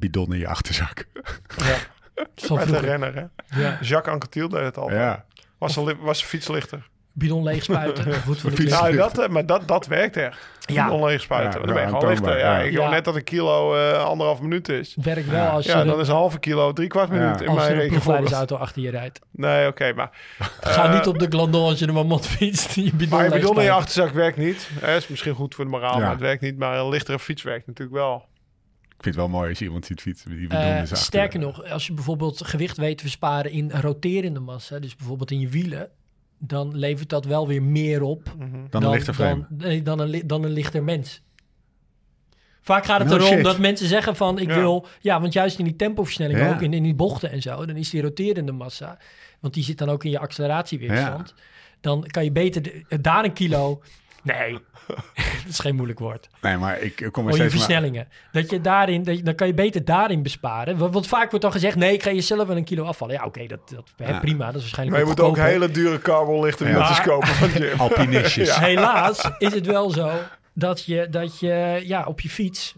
Bidon in je achterzak. van Met een renner, hè? Ja, Jacques Anquetil deed het al. Ja. Was, een li- was een fietslichter. bidon leeg spuiten. (laughs) Fiets-. Nou, dat, eh, maar dat, dat werkt echt. Ja. Ja. Onleeg spuiten. Ja, dan ben je ja, gewoon lichter. Ja, ja. ik hoor Ja. net dat een kilo eh, anderhalf minuut is. Het werkt wel Ja. als je, Ja, dan is een halve kilo drie kwart minuut Ja. in als mijn je een rekenvoorbeeld. ploegleidersauto achter je rijdt. Nee, oké, maar... (laughs) Ga eh, niet op de Glandon als je de Marmot fietst. Je bidon Maar je leeg bidon in je achterzak werkt niet. Hè, is misschien goed voor de moraal, Ja. maar het werkt niet. Maar een lichtere fiets werkt natuurlijk wel. Ik vind het wel mooi als je iemand ziet fietsen. Die Eh, sterker nog, als je bijvoorbeeld gewicht weet te besparen in roterende massa, dus bijvoorbeeld in je wielen, dan levert dat wel weer meer op Dan een lichter frame. dan, dan, een, dan een lichter mens. Vaak gaat het No erom shit. dat mensen zeggen van ik Ja. wil, ja, want juist in die tempoversnelling Ja. ook, in, in die bochten en zo, dan is die roterende massa, want die zit dan ook in je acceleratieweerstand. Dan kan je beter de- daar een kilo. Nee, (laughs) dat is geen moeilijk woord. Nee, maar ik, ik kom er Oh, je steeds maar... versnellingen. Dat je daarin, dat je, dan kan je beter daarin besparen. Want, want vaak wordt dan gezegd, nee, ik ga jezelf wel een kilo afvallen. Ja, oké, dat, dat hè, Ja. prima. Dat is waarschijnlijk Maar je moet ook hele dure carbonlichte Ja. Maar- kopen van Jim. Alpinistjes. (laughs) Helaas is het wel zo dat je, dat je ja, op je fiets...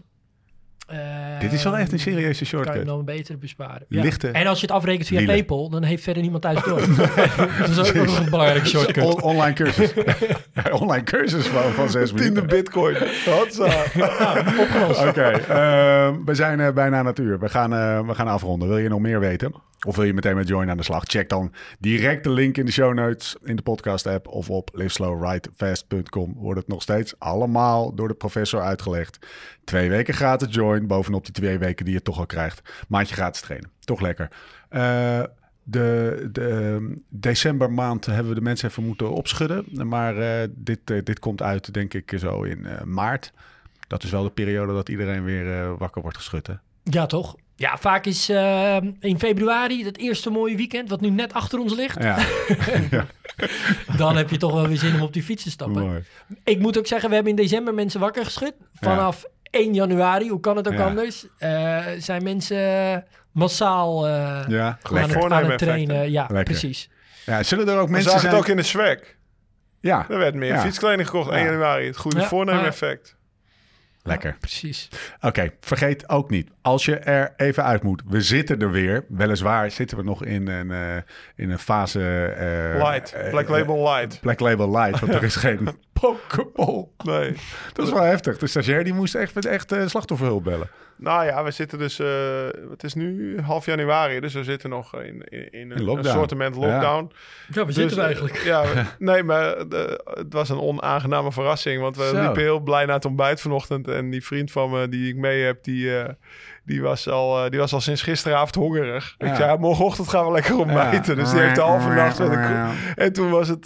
eh, Dit is wel echt een serieuze Kan je shortcut. dan beter besparen. Lichte En als je het afrekent via. PayPal, dan heeft verder niemand thuis door. (laughs) dat is ook nog een belangrijke shortcut. On- online cursus. (laughs) Online cursus van, van zes Tiende minuten. bitcoin. Hotza. Opgelost. Oké, ehm, we zijn eh, bijna aan het uur. We gaan, eh, we gaan afronden. Wil je nog meer weten? Of wil je meteen met Join aan de slag? Check dan direct de link in de show notes in de podcast app of op liveslowridefast.com. Wordt het nog steeds allemaal door de professor uitgelegd. Twee weken gratis Join, bovenop die twee weken die je toch al krijgt. Maandje gratis trainen. Toch lekker. Eh, de, de ehm, decembermaand hebben we de mensen even moeten opschudden. Maar eh, dit, eh, dit komt uit, denk ik, zo in eh, maart. Dat is wel de periode dat iedereen weer eh, wakker wordt geschud. Hè? Ja, toch? Ja, vaak is eh, in februari het eerste mooie weekend, wat nu net achter ons ligt. (laughs) Ja, Dan heb je toch wel weer zin om op die fiets te stappen. mooi. Ik moet ook zeggen, we hebben in december mensen wakker geschud. Vanaf 1 januari, hoe kan het ook Ja. anders, eh, zijn mensen massaal eh, Ja, aan, het, aan het Voornemen trainen. effect, Ja, Lekker. precies. Ja, zullen er ook We mensen zagen zijn... het ook in de swag. Ja, Er werd meer Ja. fietskleding gekocht 1 Ja. januari. Het goede Ja, voornemen maar- effect. Lekker. Precies. Oké, vergeet ook niet. Als je er even uit moet. We zitten er weer. Weliswaar zitten we nog in een, eh, in een fase... eh, Light. Black eh, Label Light. Black Label Light, want er is (laughs) geen Pokeball. Nee. Dat is wel heftig. De stagiair die moest echt, echt eh, slachtofferhulp bellen. Nou ja, we zitten dus... eh, het is nu half januari, dus we zitten nog in, in, in een, lockdown. een lockdown. Ja, we Dus, zitten we eh, eigenlijk. Ja, we- nee, maar de- het was een onaangename verrassing. Want we Zo. liepen heel blij naar het ontbijt vanochtend. En die vriend van me die ik mee heb, die, eh, die, was, al, eh, die was al sinds gisteravond hongerig. Ja. Ik zei, ja, morgenochtend gaan we lekker ontbijten. Dus die heeft de halve nacht En toen was het...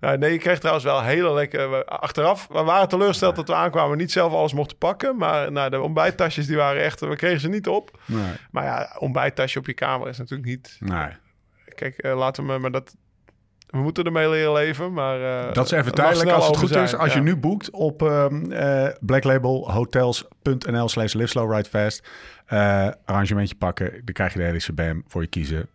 nee, je kreeg trouwens wel hele lekker... Achteraf, we waren teleurgesteld dat we aankwamen... niet zelf alles mochten pakken. Maar nou, de ontbijttasjes, die waren echt... We kregen ze niet op. Nee, Maar ja, ontbijttasje op je kamer is natuurlijk niet... nee. Kijk, eh, laten we... Maar dat... We moeten ermee leren leven, maar... eh, Dat is even snel als het goed is. Als je nu boekt op eh blacklabelhotels.nl slash liveslowridefast. arrangementje pakken. Dan krijg je de hele CBM voor je kiezen.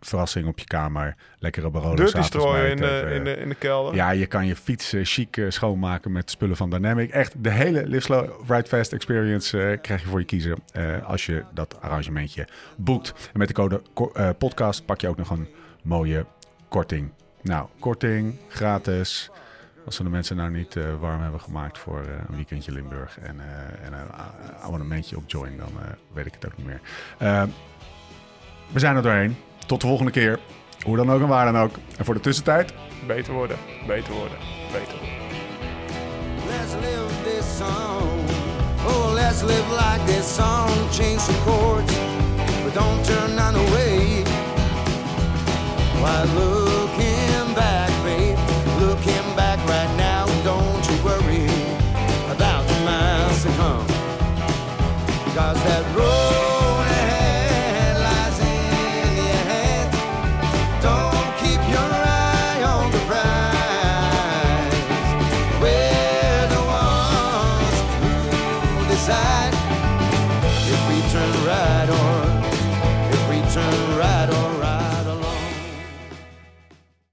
Verrassing op je kamer. Lekkere Barolo Dirty strooien in, de, in, de, in de kelder. Ja, je kan je fiets eh, chic eh, schoonmaken met spullen van Dynamic. Echt, de hele Live Slow, Ride Fast experience eh, krijg je voor je kiezen als je dat arrangementje boekt. En met de code podcast pak je ook nog een mooie korting. Nou, korting, gratis. Als we de mensen nou niet warm hebben gemaakt voor een weekendje Limburg en, en een abonnementje op Join, dan weet ik het ook niet meer. We zijn er doorheen. Tot de volgende keer. Hoe dan ook en waar dan ook. En voor de tussentijd, Beter worden, beter worden, beter worden. Let's live this song. Oh, let's live like this song. Change some chords, but don't turn none away. Why looking